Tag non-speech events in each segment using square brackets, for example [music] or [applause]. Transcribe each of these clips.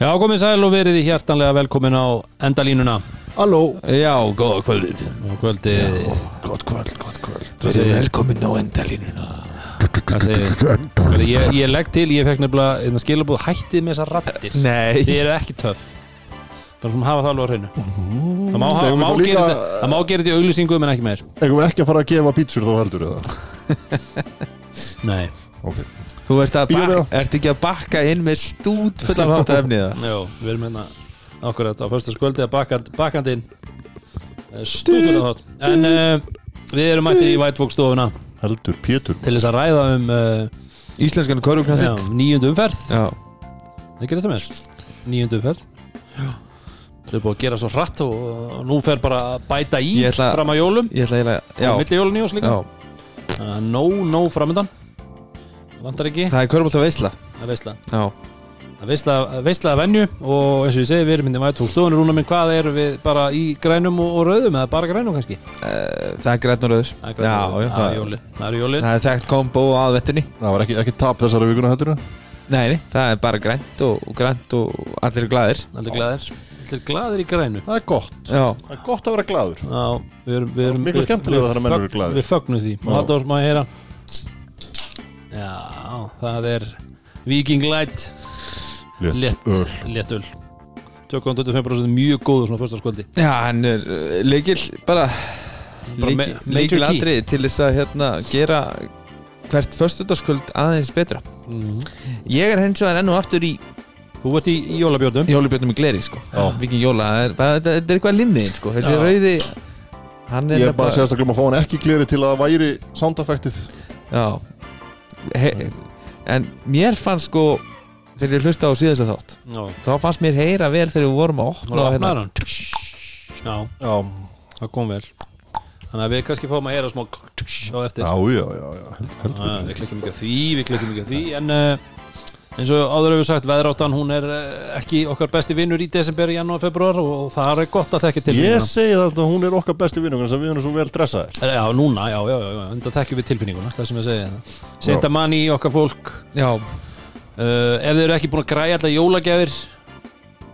Já, komið sæl og verið í hjartanlega velkomin á endalínuna. Halló. Já, góða kvöldið. Og kvöldið. Gott kvöld, gott kvöld. Verið velkomin á endalínuna. Hvað segir ég, ég legg til, ég fekk nefnilega skilabúð hættið með þessar rattir Nei. Þið eru ekki töff. Bara svona hafa það alveg á hreinu. Það má, hafa- við má, líka- gera þetta- það má gera þetta í auglýsingum en ekki meir. Eigum við ekki að fara að gefa pítsur þá heldur eða? [laughs] Nei. Ok Þú ert, að ert ekki að bakka inn með stút efni það? Jó, við erum hérna Akkurat á fyrsta skvöldi að bakand, bakandinn Stútur þátt. En uh, við erum mætti í White Fox stofuna Heldur Pétur. Til þess að ræða um uh, Íslenskan já, korfuknaþing nýjöndu umferð. Já, Það gerir þetta með. Nýjöndu umferð. Það er búið að gera svo hratt og, og nú fer bara að bæta í ætla- fram að jólum. ég ætla Já, Milli jólun í oss líka. Já. Þannig að nóg, nóg framöndan vantar ekki? Það er korfbólta veisla að veistla Já, að veistla, að veistla að venju og eins og ég segi við erum myndið fólk stofunir rúna minn hvað eru við bara í grænum og, og rauðum? Eða bara grænum kannski? Uh, það er græn og rauður. Það er Já, grænum og já, rauðum. það, það er jólin. Það er jólin. Það er þekkt kombo að vettunni Það var ekki, ekki tap þessari vikuna heldur Nei, nei, það er bara grænt og, og grænt og allir er glæðir Allir glæðir Allir glæðir í grænu. Það er gott. Já, Það er gott að vera gladur Já, við erum, við erum skemmtilegra við þegar menn eru glaðir. Við fögnum því. Halldór, má ég heyra Já, það er Viking Light. Létt, öl. létt öl. 2,25% mjög góður svona fyrsta skvöldi já hann er uh, leikil bara leikil, atrið til þess að hérna gera hvert föstudagskvöld aðeins betra. Mhm. Ég er hens vegar enn og aftur í Þú ert í, jólabjörnum. Jólubjörnum í gleri sko. Viking jóla, það er, þetta er eitthvað limniðin sko. Þessi rauði hann er Ég er bara að segja að glema að fá hann ekki gleri til að það væri soundeffektið já He, en mér fannst sko þegar ég hlusta á síðasta þátt Já, þá fannst mér heyra vel þegar við vorum að opna og hérna. Já, Já, það kom vel. Þannig að við kannski fáum að heyra smá á eftir. Já, já, já, já. Heldur Já, Við klikkjum ekki á því, við klikkjum ekki á því En uh, eins og áður hefur sagt Veðráttan, hún er uh, ekki okkar besti vinnur í desember, janúar, februar og, það er gott að þekka til Ég segi það að hún er okkar besti vinnungur sem við erum svo vel dressaðir. Já, núna, já, já, já, enda þekkjum við tilfinninguna Það sem ég segi. Það Seinta manni í okkar fólk. Já, uh, Ef þið eru ekki búin að græja allar jólagjafir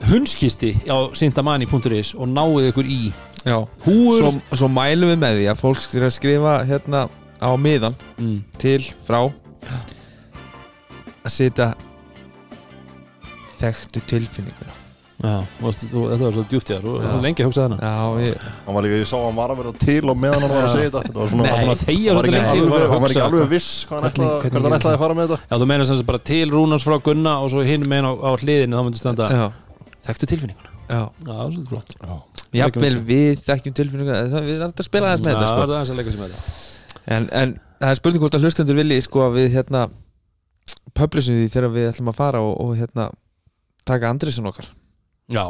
Hundskisti á sintamani.is og náið ykkur í. Já. húur Svo, svo mælum við með því að fólk skrifa, skrifa hérna á miðan mm. til frá að setja þekktu tilfinninguna. Já, þetta var svo djúpt ég Þú var lengi að hugsa þennan Já, ég, Hann var líka, ég sá að hann var að vera til og meðan hann var að segja þetta. Þetta var svona Nei, hann var svolítið ekki lengi alveg, hann var ekki alveg viss hvað hann Hvernig- ætlaði hvernig hvernig hann ætlaði að fara með þetta Já, þú meina sem sagt bara til Rúnars frá Gunna og svo hinn megin á, á hliðinu þá myndi standa já, Þekktu tilfinninguna? Já. Já, það er svolítið flott. Jafnvel við þekkjum tilfinninguna. Það- Við erum alltaf að spila aðeins með Já, þetta það sko. er aðeins að leika sem þetta. En, en það er spurning hvort að hlustendur vilji sko að við hérna publisum því þegar við ætlum að fara og, og hérna taka Andriðsson okkar. Já.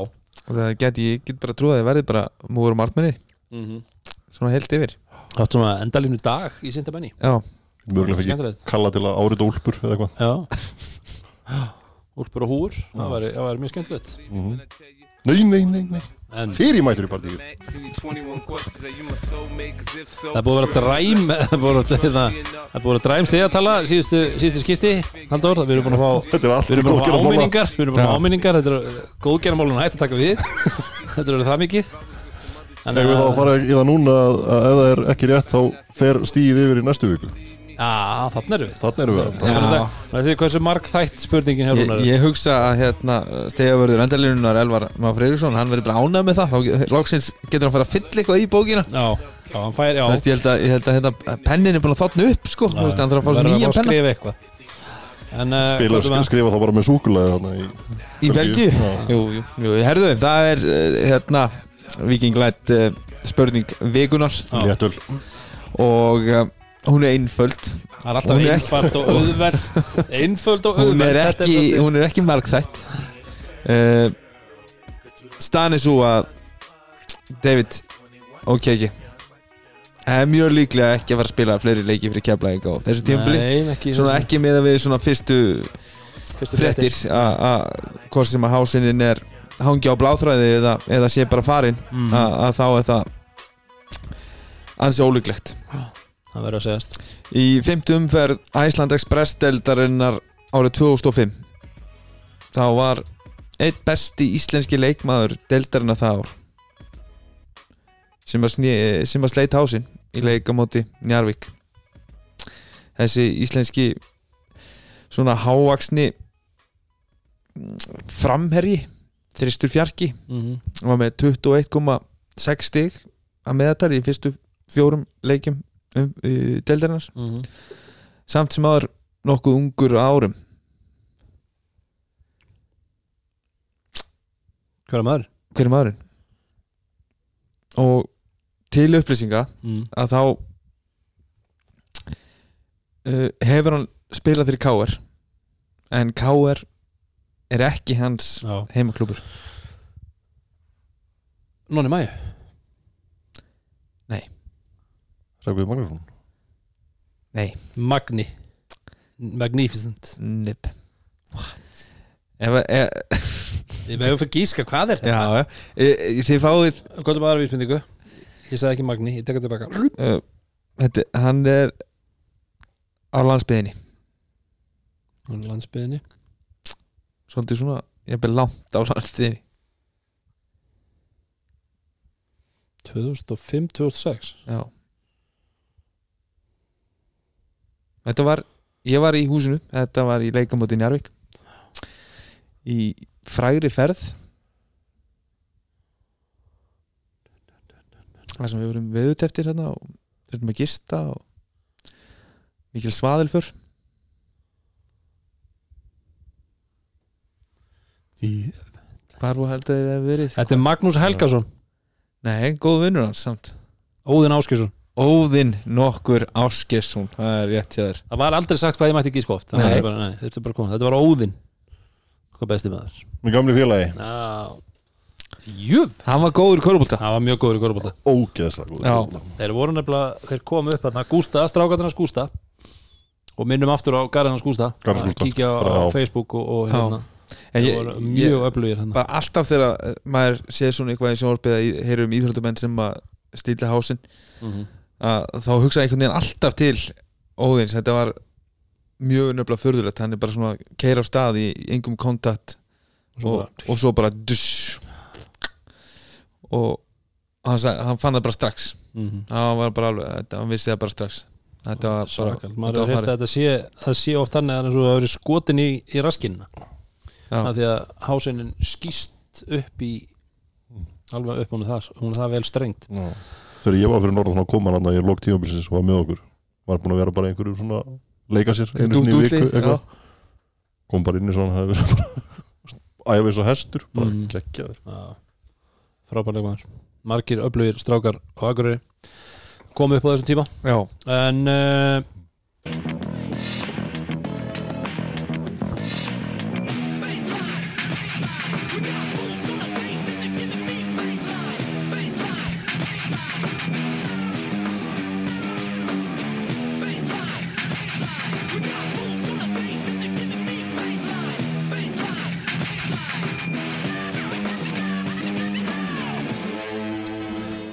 Og það geti, ég get bara trúið að þið verði bara múur og martmenni, mm svona heilt yfir. Það er svona endalínu dag í sintabenni Já, Mjögulega fikk Skemmtilegt. kalla til að árita úlpur eða eitthvað. Já. Úlpur og húur Það væri, það væri mjög skemmtilegt. Mhm. Nei, nei, nei, nei. En Fyrir mætur í partíu það búið að vera dræm [laughs] Það búið að að vera dræm stið að tala síðustu, síðustu skipti Halldór, við erum búin að fá Þetta er allt Við erum búin að fá áminningar. Við erum búin að fá áminningar. Þetta er góðgerðarmálun hægt að taka við. [laughs] Þetta er það mikið. Þannig Ef við þá að fara í það núna að, að ef það er ekki rétt þá fer stíð yfir í næstu viku Já, þannig erum við. Þannig erum við. Það er því hversu marg þætt spurningin hér ég, Rúnar er. ég hugsa að hérna stegavörður endalínunar Elvar Má Freyríksson, hann verður bara ánægð með það. Þá loksins getur hann fara að fylla eitthvað í bókina. Já, já, hann fær, já. Þú veist, ég held að, ég held að hérna, pennin er búin að þotna upp sko, þú veist, hann þarf að fá að penna. skrifa eitthvað. En uh, Spila, er það? skrifa þá bara með súkulega þannig í í Belgíu. Já. Jú, jú, jú, herðu, það er uh, hérna, Viking Light uh, spurning vikunar Já. léttul. Og uh, hún er einföld. Það er alltaf Hún einfalt og auðveld. Einföld og hún er ekki, svolítið- hún er ekki margþætt. Uh, staðan er svo að David ok ekki er mjög líklega ekki að fara að spila fleiri leiki fyrir keflæðing á þessu Nei, ekki ekki með að við svona fyrstu fyrstu fréttir. að- hvort sem að hásinin er hangi á bláþræði eða, eða sé bara farin Mhm. að, að þá er það ansi ólíklegt Það verður að segjast. Í fymtu umferð Æsland Express deldarinnar árið 2005 þá var eitt besti íslenski leikmaður deildarinn það ár. Sem að, sné, sem að sleit hásinn í leik á móti Njarvík þessi íslenski svona hávaksni framherji þristur fjarki Mhm. hann var með 21,6 stig að meðatali í fyrstu fjórum leikjum um, uh, deildarinnar Mhm. samt sem aður nokkuð ungur árum Hver er maður? hver er maðurinn og til upplýsinga Mm. að þá uh, hefur hann spilað fyrir KR en KR er ekki hans Já. heimaklúbur Nonni Mæju Rækvið Magnússon? Magni. Magnificent. Nip. Ef, ef, Ég meðum fyrir gíska, hvað er þetta? já, já. E, e, þið fáið er aðra vísmyndingu? Ég sagði ekki Magni, ég tek það tilbaka. Uh, þetta, hann er á landsbyðinni Landsbyðinni svolítið svona, ég er langt á landsbyðinni 2005-2006 já þetta var ég var í húsinu, þetta var í leikamóti Njarvík í frægri ferð. Það sem við vorum veðuteftir hérna og þurfum að gista og mikil svaðilför. Hvar var held að þið hefur verið? Þetta er Magnús Helgason. Nei, góð vinnur hans samt. Óðinn Áskjösson Óðinn nokkur Áskesson það er rétt hjá þér. Það var aldrei sagt hvað ég mætti gíska oft Þannig að Nei. þetta bara, nei, þetta bara komið. Þetta var Óðinn. Hvað besti maður. Með gamli félagi. Já. Jöf hann var góður í korfbólta Það var mjög góður í korfbólta Ógeðslega góð Já. Þeir voru nefnilega, þeir komu upp þarna. Gústa, strákatarnas Gústa. Og minnum aftur á Garðarnas Gústa. Garðarnas að Gústa. kíkja á, á. Facebook og, og hérna. Ég- voru mjög öflugir hérna bara alltaf þegar eh, maður séð svona eitthvað í sjónvarpið að heyrum íþróttamenn sem að stýla hásinn Mhm. Að þá hugsa einhvern veginn alltaf til Óðins, þetta var mjög nöfnilega förðulegt, hann er bara svona keira á stað í engum kontakt Og svo og, svo bara duss. Og hann, sagði, hann fann það bara strax. Mhm. hann var bara alveg, þetta, hann vissi það bara strax. Þetta var bara maður heyrt farið. að þetta sé, það sé oft þannig að eins og það hefur skotin í, í raskinna af því að hásinin skýst upp í alveg upp hún er það, hún er það vel strengt Já. Þegar ég var fyrir norðan þá kom hann að ég lók tímabilsins og var með okkur. Var búin að vera bara einhverju svona leika sér einu sinni í viku kom bara inn í svona [laughs] eins og hestur bara Mhm. geggjaður. Frábærlega maður. Margir öflugir strákar á Akureyri komu upp á þessum tíma. Já, en uh,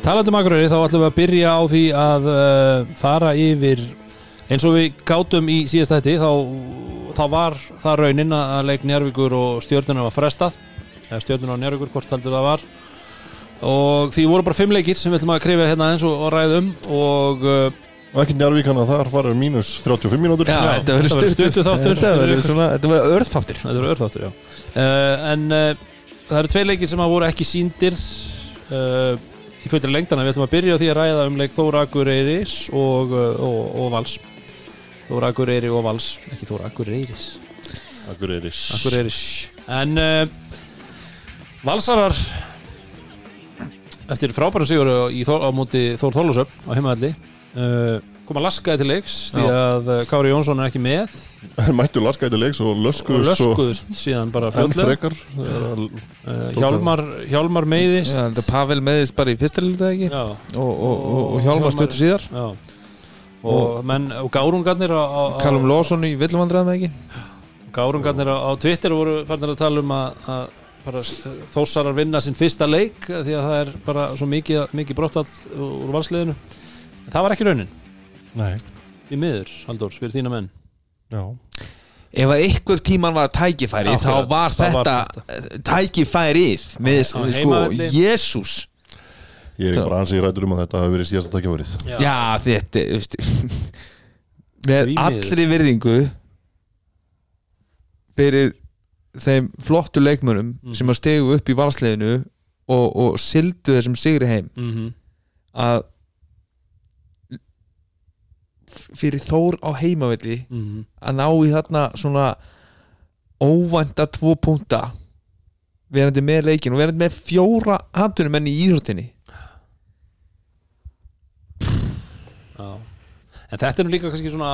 Talandum Akureyri þá ætlum við að byrja á því að uh, fara yfir eins og við gátum í síðast þætti þá, þá var það raunin að leik Njárvíkur og stjórnuna var frestað. Eða stjórnuna og Njárvíkur hvort heldur það var. Og því voru bara fimm leikir sem við ætlum að krifa hérna eins og, og ræða um og uh, og ekki njárvík hann að þar fara mínus 35 mínútur. Já, Já, þetta verður stuttur þáttur. Þetta verður svona, þetta verður örþáttur. Já. Uh, en það eru tvei leikir sem að voru ekki síndir í fullri lengdana við ætlum að byrja á því að ræða um leik Þóra Akureyris og, uh, og, og Vals. Þóra Akureyri og Vals ekki Þóra Akureyris. Akureyris. Akureyris en uh, Valsarar eftir frábærum sigur í Þór, á móti Þór Þólusöp á heimaðalli uh, koma laskaði til leiks því að uh, Kári Jónsson er ekki með. [laughs] Mættu laskæti leiks og og löskuðust svo löskuðust síðan bara að- uh, Hjálmar, Hjálmar meiðist. Þetta Pavel meðist bara í fyrsta liða ekki? Já, og, og, og, og Hjálmar stöttu síðar. Já. Og, menn, og gárungarnir Callum Lawson í villumvandræðum ekki? Gárungarnir á, á Twitter voru farnir að tala um að, að bara þósarar vinna sinn fyrsta leik því að það er bara svo mikið, mikið brottall úr valsliðinu. Það var ekki raunin Nei, í miður, Halldór, fyrir þína menn já ef að einhver tíman var tækifæri þá Akkurat, var það var þetta tækifærið með, Á sko, heimavelli. Jésús Ég er bara ansið rættur um að þetta hafi verið síðasta takkjafærið já, þetta þú veist, [laughs] með Því miður. allri virðingu fyrir þeim flottu leikmönum Mhm. sem að stegu upp í valsleginu og, og sildu þessum sigri heim Mhm. að fyrir Þór á heimavelli Mhm. að ná í þarna svona óvænta tvo punta verandi með leikin og verandi með fjóra handunum enn í íþróttinni. En þetta er nú líka kannski svona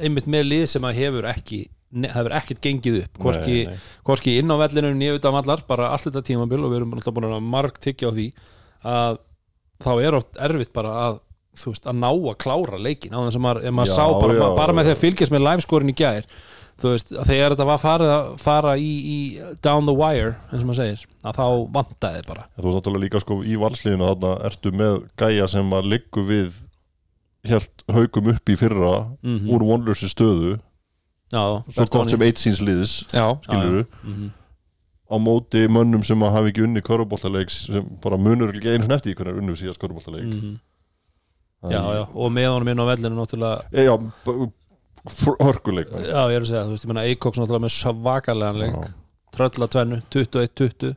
einmitt með lið sem að hefur ekki hefur ekkert gengið upp hvorki, Nei, nei. hvorki inn á vellinu nýja utan vallar bara allt þetta tímabil og við erum alltaf búin að marg tyggja á því að þá er oft erfitt bara að þú veist, að ná að klára leikin á þess að maður, maður Já, sá bara, já, bara með já. því að fylgjast með liveskorin í gær þú veist, þegar þetta var farið að fara í, í down the wire eins og maður segir, að þá vantaði bara Þú er náttúrulega líka sko í valsliðinu þarna ertu með gæja sem að liggu við helt haugum upp í fyrra Mhm. úr vonlösi stöðu Já, svo gott sem eitt síns liðs já, skilur Mhm. á móti mönnum sem að hafa ekki unni körubóltaleik sem bara munur ekki einu eftir því hvernig unnu síðast körubóltaleik Mhm. Já, já, og með honum inn á vellinu náttúrulega e, Já, hörkuleik Já, ég er að segja, þú veist, ég menna Eikoks náttúrulega með svakalegan leik. Já. Trölla tvennu, 21-20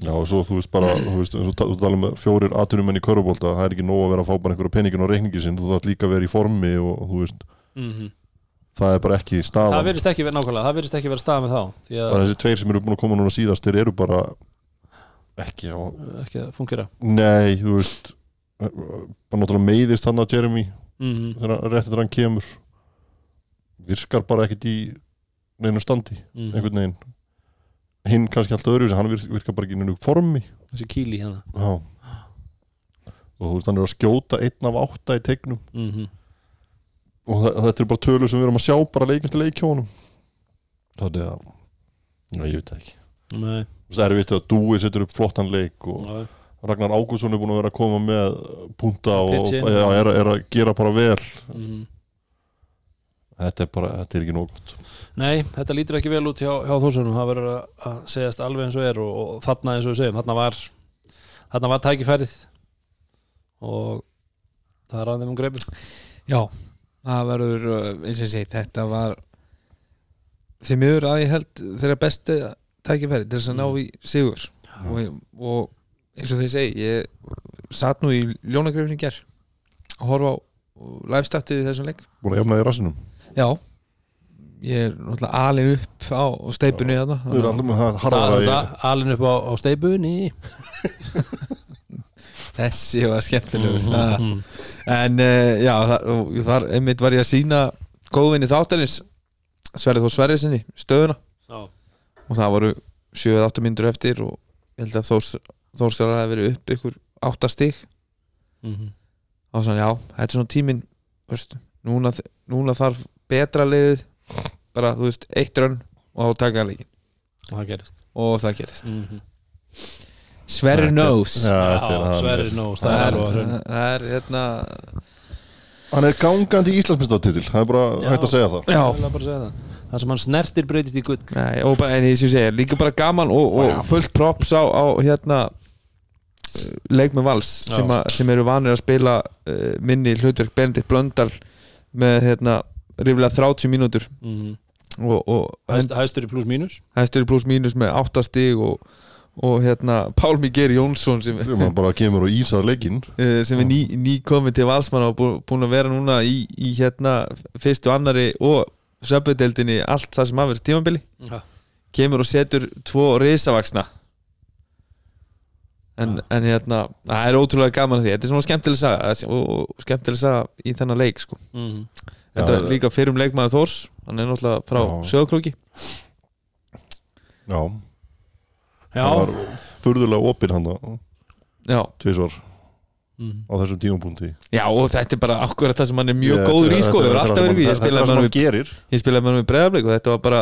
Já, og svo þú veist bara, þú veist, og þú tala um fjórir atunumenn í körubólta, það er ekki nóg að vera að fá bara einhverja peningin á reikningi sinn, þú þarf líka að vera í formi og þú veist, það er bara ekki Það staðan. virðist ekki verið nákvæmlega, það virðist ekki verið stað með þá að þessi tveir sem eru búin að koma núna síðast þeir eru bara ekki á ekki að fungera nei, þú veist bara náttúrulega meiðist hann að Jeremy mm þegar rétt eftir hann kemur. Virkar bara ekkit í neinu standi, -hmm. einhvern veginn. Hinn kannski alltaf öðru hann vir- virkar bara ekki í neinu formi. Þessi kíli hérna. Já. og þú veist hann er að skjóta einn af átta í tegnum. Mm -hmm. og þetta er bara tölur sem við erum að sjá bara leikast í leikjónum þannig að já, ég veit það ekki. Nei, það er vitt að Dúi setur upp flottan leik og já, Ragnar Ágússon er búin að vera að koma með punta og, ja, er, er að gera bara vel. Mm þetta er bara, þetta er ekki nóg gott. Nei, þetta lítur ekki vel út hjá, hjá þósunum Það verður að, að segjast alveg eins og er og, og þarna eins og við segjum, þarna var þarna var tækifærið og það er aðeim um greipur já það verður, uh, eins og ég segi, þetta var því miður að ég held þeirra besti tækifæri til þess að ná í sigur. Og, og eins og þið segi ég satt nú í ljónagrifin í ger að horfa á livestatið í þessum leik. Búin að jafna í rassinum? Já. Ég er náttúrulega alin upp á steipunni þarna Við erum allir með það er það, alin upp á, á steibunni [laughs] þessi var skemmtilegur. En uh, já það, og þar einmitt var ég að sína góðvinni þáttarins Sverrið þó Sverrið sinni stöðuna. Já, og það voru 7-8 myndur eftir og ég held að Þórs, Þórsar hafi verið upp ykkur 8 stig mm og þannig já, þetta er svona tíminn veist, núna, núna þarf betra liðið bara, þú veist, eitt rönn og þá taka leikin það gerist. Og það gerist. Mm -hmm. Sverri er- er hann. Sverrir Nós, það er að það er hérna Hann er gangandi Íslandsmyndstartitil Það er bara Já. hægt að segja það. Já, Ég vil bara segja það Það sem hann snertir breytist í gull. Nei, og bara, en ég ég segja, líka bara gaman og, og fullt props á, á hérna uh, leikmenn vals sem, a, sem eru vanir að spila uh, minni hlutverk Benedikt Blöndal með hérna ríflega 30 mínútur. Mm og, og Hæst, Hæstur í pluss mínus? Hæstur í pluss mínus með 8 stig og, og hérna Pál Miguel Jónsson sem, og uh, [laughs] sem er ný, ný komið til valsmann og bú, búin að vera núna í, í hérna fyrstu annari og söpvedeldinni allt það sem hafa verið tímabili. Já, kemur og setur tvo risavaksna en, en hérna það er ótrúlega gaman að því. Þetta er svona skemmtileg saga og, og skemmtileg saga í þennan leik sko. mm þetta Já, er líka fyrrum leikmaður Þórs hann er náttúrulega frá Já. sögurklóki Já, Já. það var furðulega opinn hann já. Mm. á þessum tímapunkti. Já og þetta er bara akkurat það sem hann er mjög Ég- góður í sko. Þetta- er alltaf það verið ég hann- spilaði það sem með hann hann gerir. Ég spilaði með hann í breðablik og þetta var bara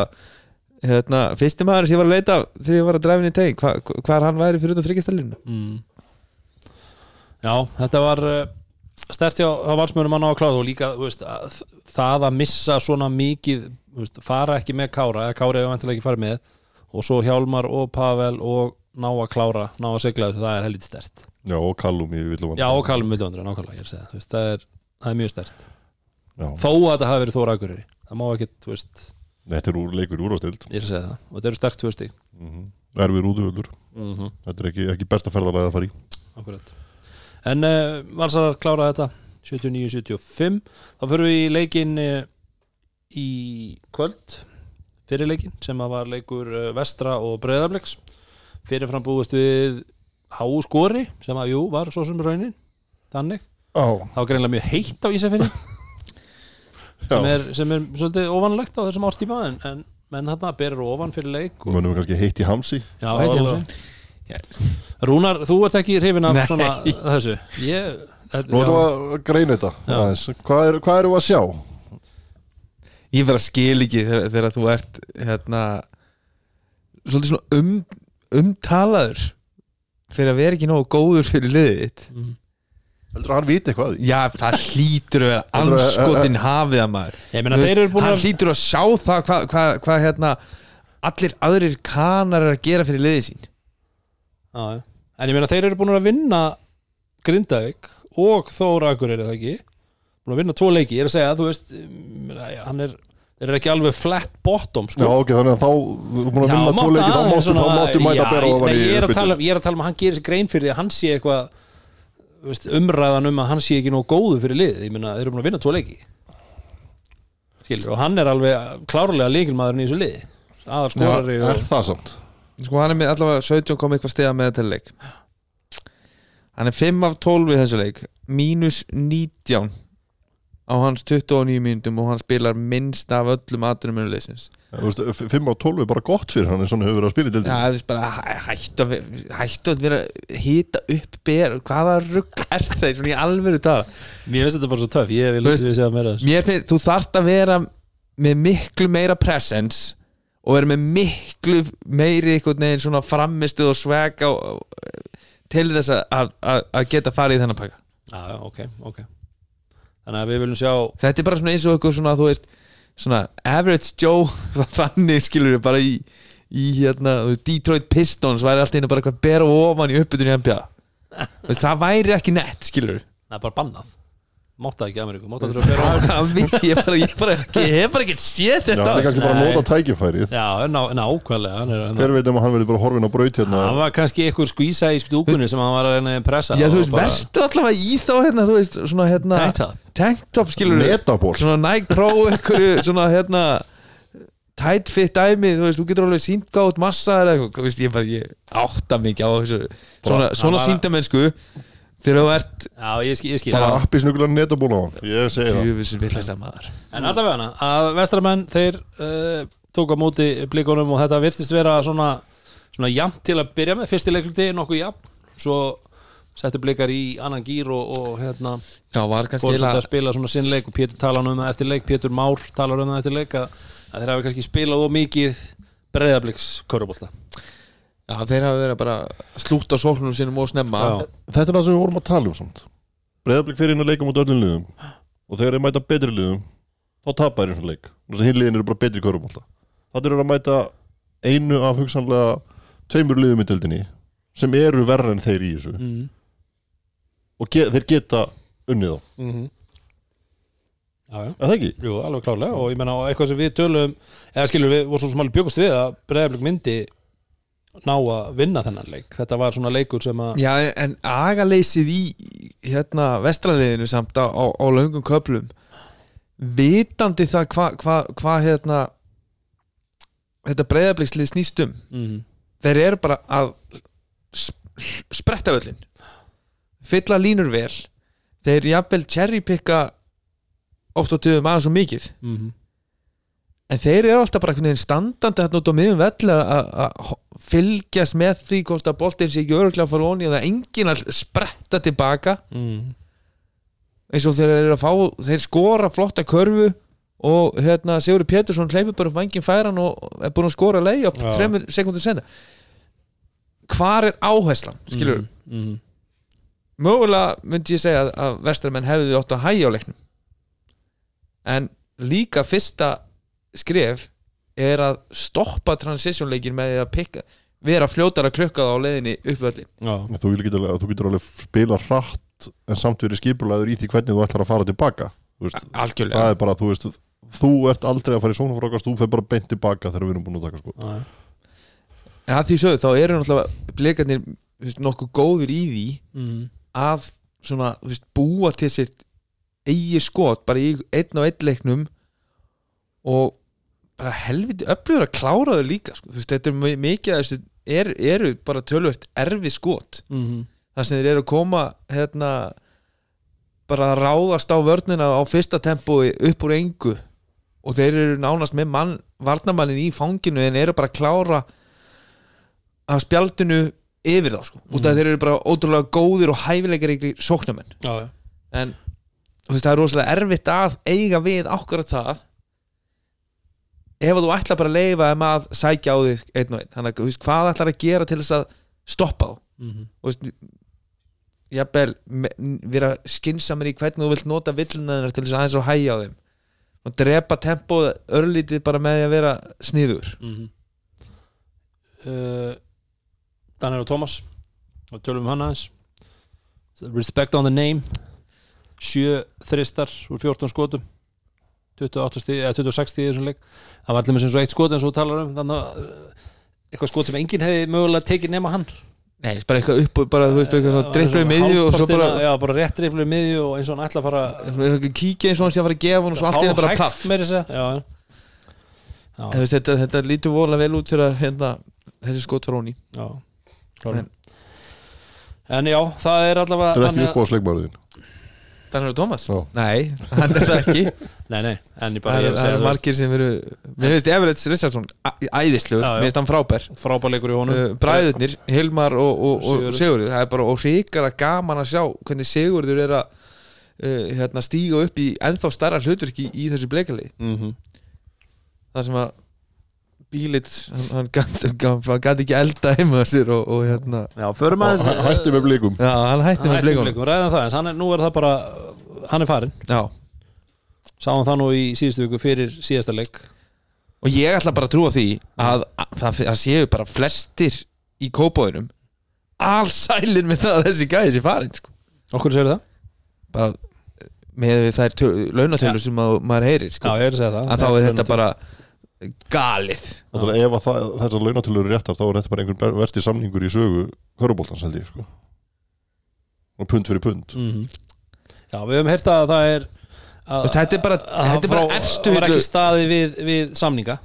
hérna, fyrsti maður sem ég var að leita af þegar ég var að dræfin í teg hva, hvað hann væri fyrir út af frikistælinu Mm. Já, þetta var uh, stert hjá, hjá valsmönum manna á kláð og líka veist, að, það að missa svona mikið veist, fara ekki með Kára eða Kári hefur vantilega ekki farið með og svo Hjálmar og Pavel og ná að klára, ná að segla þessu, það er helviti stert Já, og Kallum í villum Já, og Kallum Vildvandri, nákvæmlega, ég er að segja veist, það, er, það er mjög stert Já, þó að þetta hafi verið Þóra Akureyri það má ekki, þú veist, þetta er úr leikur úrastild ég er að segja það og þetta eru sterkt tvö stík mm -hmm. Erfir útvöldur mm -hmm. Þetta er ekki, ekki besta ferðalega að fara í. Akkurat. En uh, Valsarar klára þetta 79-75 Þá fyrir við í leikin uh, í kvöld fyrir leikin sem að var leikur uh, Vestra og Breiðabliks fyrirfram búist við háu skori sem að jú var svo sem raunin þannig, Já, það var greinlega mjög heitt á Ísafirði [laughs] sem er, sem er svolítið ofanlegt á þessum ástíma en, en menn þarna berir ofan fyrir leik og, Mönum við kannski heitt í hamsi. Já, heitt í Aðalega. hansi Rúnar, þú ert ekki hrifin af svona þessu. Ég, Nú ætlum við að greina þetta. Hvað er, hvað erum við að sjá? ég verð að skil ekki þegar, þegar þú ert hérna svolítið svona um, umtalaður fyrir að vera ekki nógu góður fyrir liðið þitt. Mm. Heldur að hann viti eitthvað já, það hlýtur að vera anskotin hafið að maður. Ég meina Þú þeir eru búin hann að hlýtur að sjá það hvað hva, hva, hérna allir aðrir kanar er að gera fyrir liðið sín. Já. En ég meina þeir eru búin að vinna Grindavík og Þóra Akureyri er það ekki? Búin að vinna tvo leiki, ég er að segja þú veist, hann er þeir eru ekki alveg flat bottom Já, sko. ok, þannig að þá Þú er búin að Já, vinna tvo leiki Þá máttu, þá máttu mæta Já, að bera nei, ég, er að tala, um- ég er að tala um að hann gerir sér grein fyrir því að hann sé eitthvað þú veist, umræðan um að hann sé ekki nóg góðu fyrir lið ég meina þeir eru búin að vinna tvo leiki. Skilur, og hann er alveg klárlega líkilmaðurinn í þessu lið aðal skorari Er og það samt? sko hann er með allavega 17 kom eitthvað stiga með þetta leik. Hann er 5 af 12 í þessu leik. Mínus 19 á hans 29 mínútum og hann spilar minnst af öllum aðdurum mjög leysins Þú veist, f- 5 á 12 er bara gott fyrir hann en svona hefur verið að spila í Já, dildin það er bara hæ- hættu að, vera hýta upp ber, hvaða rugg er það svona í alvöru tala? Mér finnst þetta bara svo töff, ég vil Þú veist, segja meira finnst, þú þarft að vera með miklu meira presence og vera með miklu meiri einhvern veginn svona framistuð og sveg á, til þess að, að, að geta farið í þennan pakka. Já, já, ok, ok Þannig að við viljum sjá Þetta er bara svona eins og eitthvað svona, þú veist svona average Joe [laughs] þannig skilur við bara í, í hérna, Detroit Pistons væri alltaf einu bara eitthvað bera ofan í uppbytun í NBA það væri ekki nett skilur við Það er bara bannað Mátt það ekki Ameríku Mátt það þurfa að bera á Það ég bara, ég bara ekki, ég hef bara ekki séð þetta. hann er kannski bara að nota tækifærið. Já, ná, nákvæmlega hann er, hann, Hver veit um að hann verði bara horfin á braut hérna? Það var kannski einhver skvísa í stúkunni sem hann var að reyna að pressa Já, þú veist, verstu allavega í þá hérna, þú veist, svona hérna Tank top. Tanktop, skilur við Metaból Svona Nike Pro, einhverju, svona hérna Tight fit dæmi, þú veist, þú getur alveg sínt gátt massa eða eitthvað, Þegar þú ert Já, ég skil, ég skil. Bara appi snuglar netaból á hann Ég segi það. Jöfisir villis að maður. En allavega hana, að vestramenn þeir uh, tók á móti blikunum og þetta virtist vera svona svona jafnt til að byrja með. Fyrsti leikluti nokkuð jafn, svo settu blikar í annan gýr og, og hérna Já, var kannski fór svolítið eiginlega- að spila svona sinn leik og Pétur talar um það eftir leik, Pétur Már talar um það eftir leik að, að þeir hafi kannski spilað og mikið breyðabliks körubólta Já, þeir hafa verið bara að slúta sóknum sínum og snemma. Já. Þetta er það sem við vorum að tala um samt. Breiðablík fyrir inn að leika mot öllum liðum. Og þegar þeir mæta betri liðum Þá tapar þeir eins og leik. Þess að hinn liðin eru bara betri körubólta Það eru að mæta einu af hugsanlega Tveimur liðum í deildinni Sem eru verra en þeir í þessu. Mm. Og ge þeir geta unnið þá. Mm -hmm. Já, já? Jú, alveg klárlega. Og ég menna og eitthvað sem við tölum eða skilur við, og svo sem alveg bjögust við að Breiðablik myndi ná að vinna þennan leik, þetta var svona leikur sem að Já, en agaleysið í hérna vestraliðinu samt á, á, á löngum köplum vitandi það hvað hva, hva, hérna þetta breyðablikkslið snýst um mm, þeir eru bara að sp- spretta völlin fylla línur vel þeir jafnvel cherrypicka oft á töðum aðeins svo mikið. Mm, en þeir eru alltaf bara einhvern veginn standandi hérna út á miðum vell að- fylgjast með því hvort að boltinn sé ekki öruglega að fara onni og það er enginn að spretta tilbaka. Mm, eins og þeir eru að fá þeir skora flotta körfu og hérna Sigur Pétursson hleypur bara upp vangin færan og er búin að skora leið á Já. þremur sekundur senna hvar er áherslan skilur mm, mm, mögulega myndi ég segja að- vestramenn hefði átt að hægja á leiknum. En líka fyrsta skref er að stoppa transition-leikin með því að pikka vera fljótar að klukka það á leiðinni upp öllin Já, Þú þú getur alveg spila hratt en samt verið skipulaður í því hvernig þú ætlar að fara tilbaka. Það er bara, þú veist þú ert aldrei að fara í sónafrákast þú fer bara beint tilbaka þegar við erum búin að taka sko. Já, en að því sögðu þá eru náttúrulega blikarnir þú veist, nokkuð góður í því mm. að svona, þú veist, búa til sér eigi skot bara í einn og einn leiknum og bara helviti öflugur að klára þau líka sko. þú veist, þetta er mi- mikið að þessu er, eru bara tölvöld erfi skot. Mm þar sem þeir eru að koma hérna bara að ráðast á vörnina á fyrsta tempói upp úr engu. Og þeir eru nánast með mann, varnamannin í fanginu en eru bara að klára að spjaldinu yfir þá sko, út af að þeir eru bara ótrúlega góðir og hæfileikaríkli sóknamenn já, já. en þú veist, það er rosalega erfitt að eiga við akkurat það ef þú ætla bara að leifa þeim að sækja á þig einn og einn. Þannig að þú veist, hvað ætlar að gera til þess að stoppa þá? Mm og veist, jafnvel vera skinsamur í hvernig þú vilt nota villunaðinar til þess að aðeins og hægja á þeim. Og drepa tempóð örlítið bara með því að vera sniður. Mm uh, Daniel og Thomas og tölum um hann aðeins. Respect on the name. Sjö þristar úr 14 skotum. 28 stíð, eða 26 stíð í þessum leik það var allir með sem svo eitt skot eins og þú talar um þannig að uh, eitthvað skot sem enginn hefði mögulega tekið nema hann Nei, bara eitthvað upp og bara, þú veist, eitthvað dreiflu í miðju og svo bara já, bara rétt dreiflu í miðju og eins og hann ætla að fara eitthvað kíkja eins og hann sé að fara að gefa hann og svo allt henni bara plaff meira að segja. já, já. En Já, þú veist, þetta, þetta lítur vola vel út fyrir að hérna, þessi skot var hóni já, klálega. en já, það er allavega Þetta er ekki að- upp á sleikmaruðin Daniel Thomas? Já. Nei, hann er það ekki [laughs] nei, nei, en ég Það bara ég er er, að það segja er þú veist, margir sem veru Mér finnst Everett Richardson æ- æðislegur, Já, já. mér finnst hann frábær frábærleikur í honum uh, Bræðurnir, Hilmar og, og, og Sigurður. Sigurður Það er bara og hrikara gaman að sjá hvernig Sigurður er að uh, hérna, stíga upp í ennþá starra hlutverki í þessu bleikalið mm Það sem að Bílit, hann, hann gæti gat ekki elda heima sér og, og hérna. Já, förum aðeins Hæ- Hættu með blikum. Já, hann hætti með hætti með blikum, ræðum það er, nú er það bara, hann er farin Já, sáum það nú í síðustu viku fyrir síðasta leik. Og ég ætla bara að trúa því að, að, það, það séu bara flestir í kópáðunum allsælir með það að þessi gæði sé farin sko. okkur segir það? bara með við þær launatölur sem að, maður heyrir já, sko. ég er að segja það. Að þá er þetta bara galið. Ef að það, þessar launatölur eru réttar þá er þetta bara einhvern versti samningur í sögu Köruboltans held ég sko. Og pund fyrir pund. Mm já, við höfum heyrt að það er að, Veist, þetta er bara- þetta er bara frá- efstu var hillu- ekki staði við, við samninga.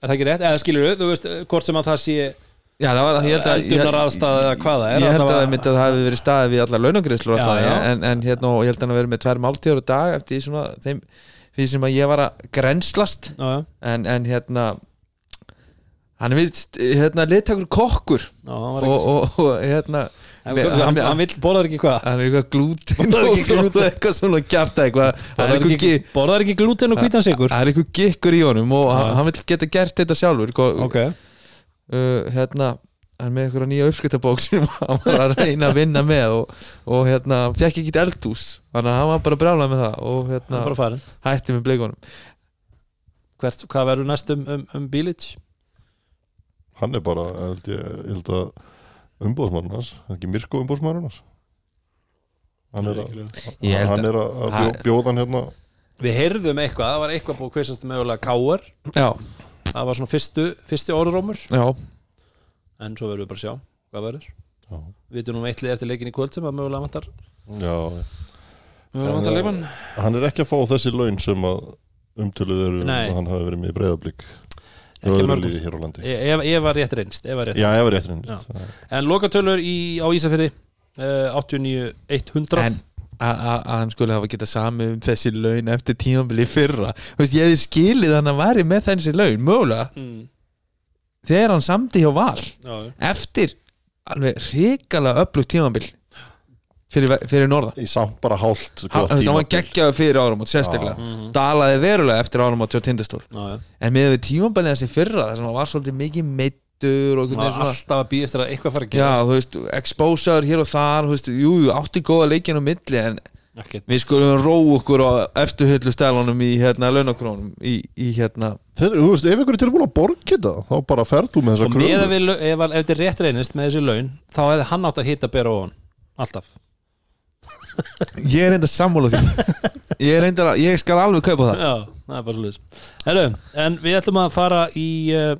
Er það ekki rétt? eða skilur við, þú veist, hvort sem að það sé Já, það var, ég held að eldurnar ég, aðstæða eða hvað það er ég held að það það myndi að það hefði verið staðið við og það, já. en, en hérna, og ég held að hann að verið með tvær máltíður á dag eftir svona þeim því sem að ég var að grenslast já, já, en, en hérna hann er hérna, liðtakur kokkur. Já, hann og, og, og hérna hann, hann, hann, hann vill, borðar ekki hvað? hann er eitthvað Borðar og ekki glúten. [laughs] eitthvað svona kjafta eitthvað. Borðar ekki, borðar ekki glúten og hvítan sigur það er eitthvað gikkur í honum og hann, hann vill geta gert þetta sjálfur. Sko, ok, uh, hérna hann er með eitthvað nýja uppskriftabók sem hann var að reyna að vinna með og, og hérna, fekk ekki eldús þannig að hann var bara brjálað með það og hérna, hætti með bleikunum Hvert, hvað verður næst um, um, um Bílic? hann er bara, held ég, ég held að umbóðsmaður hans, ekki Mirko umbóðsmaður hans. Hann er að, Ég held hann er að, að bjó, bjóða hann hérna. Við heyrðum eitthvað, það var eitthvað búið hversast mögulega káar, já, það var svona fyrstu, fyrsti orðrómur. Já, en svo verðum við bara að sjá hvað verður. Já, við veitum nú um eittlið eftir leikin í kvöld sem að mögulega vantar. Já, mögulega vantar Já. leikmann. hann er ekki að fá þessi laun sem að umtöluð eru að hann hafi verið með breyðablík Ekki öðru mörgum. líði hér á landi. Ef, ef- ef var rétt reynst, ef var rétt reynist en lokatölur í, á Ísafirði uh, 89-100 en að að- að hann skulle hafa getað sami um þessi laun eftir tímabili fyrra. Ég hefði skilið að hann væri með þessi laun mögulega. Mm, þegar hann samdi hjá val já, eftir alveg hrikalega öflugt tímabil fyrir, fyrir norðan. Í samt bara hálft veist, hann var geggjaður fyrir árum og sérstaklega Mhm. dalaði verulega eftir árum á tindastól. Já, já. en með við tímabilið þessi fyrra þar sem hann var svolítið mikið meittur og Það einhvern veginn svona alltaf að býja eftir að eitthvað fara að já, gera þú veist, exposaður hér og þar þú veist, jú, jú, átti góða leikin á milli en ekkert. Við skulum ró okkur á efstu hyllu stælunum í hérna launakrónum í, í hérna. Þetta, þú veist, ef ykkur er tilbúin að borga þetta þá bara ferð þú með þessa að lau- ef, ef þetta er rétt reynist með þessi laun þá hefði hann átt að hitta bera ofan. Alltaf. [laughs] Ég er enda sammála því. Ég er enda, ég skal alveg kaupa það. Já, það er bara svolítið Herru, en við ætlum að fara í uh,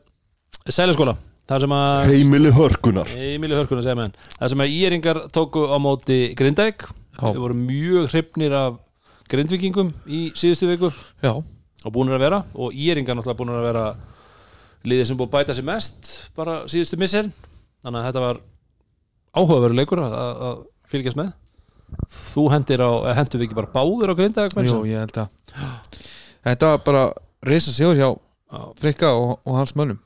Sælaskóla þar sem að Heimili hörkunar Emilio Hörkuna segja með hann þar sem að íringar tóku á móti Grindæk. Við vorum mjög hrifnir af grindvikingum í síðustu viku. Já, og búinir að vera og íringar náttúrulega búinir að vera liðið sem búið að bæta sig mest bara síðustu misser þannig að þetta var áhugaveru leikur að, að fylgjast með. Þú hendur við ekki bara báður á Grindæk jú, ég held að. Þetta var bara reysa sigur hjá Já. Frikka og, og hans mönnum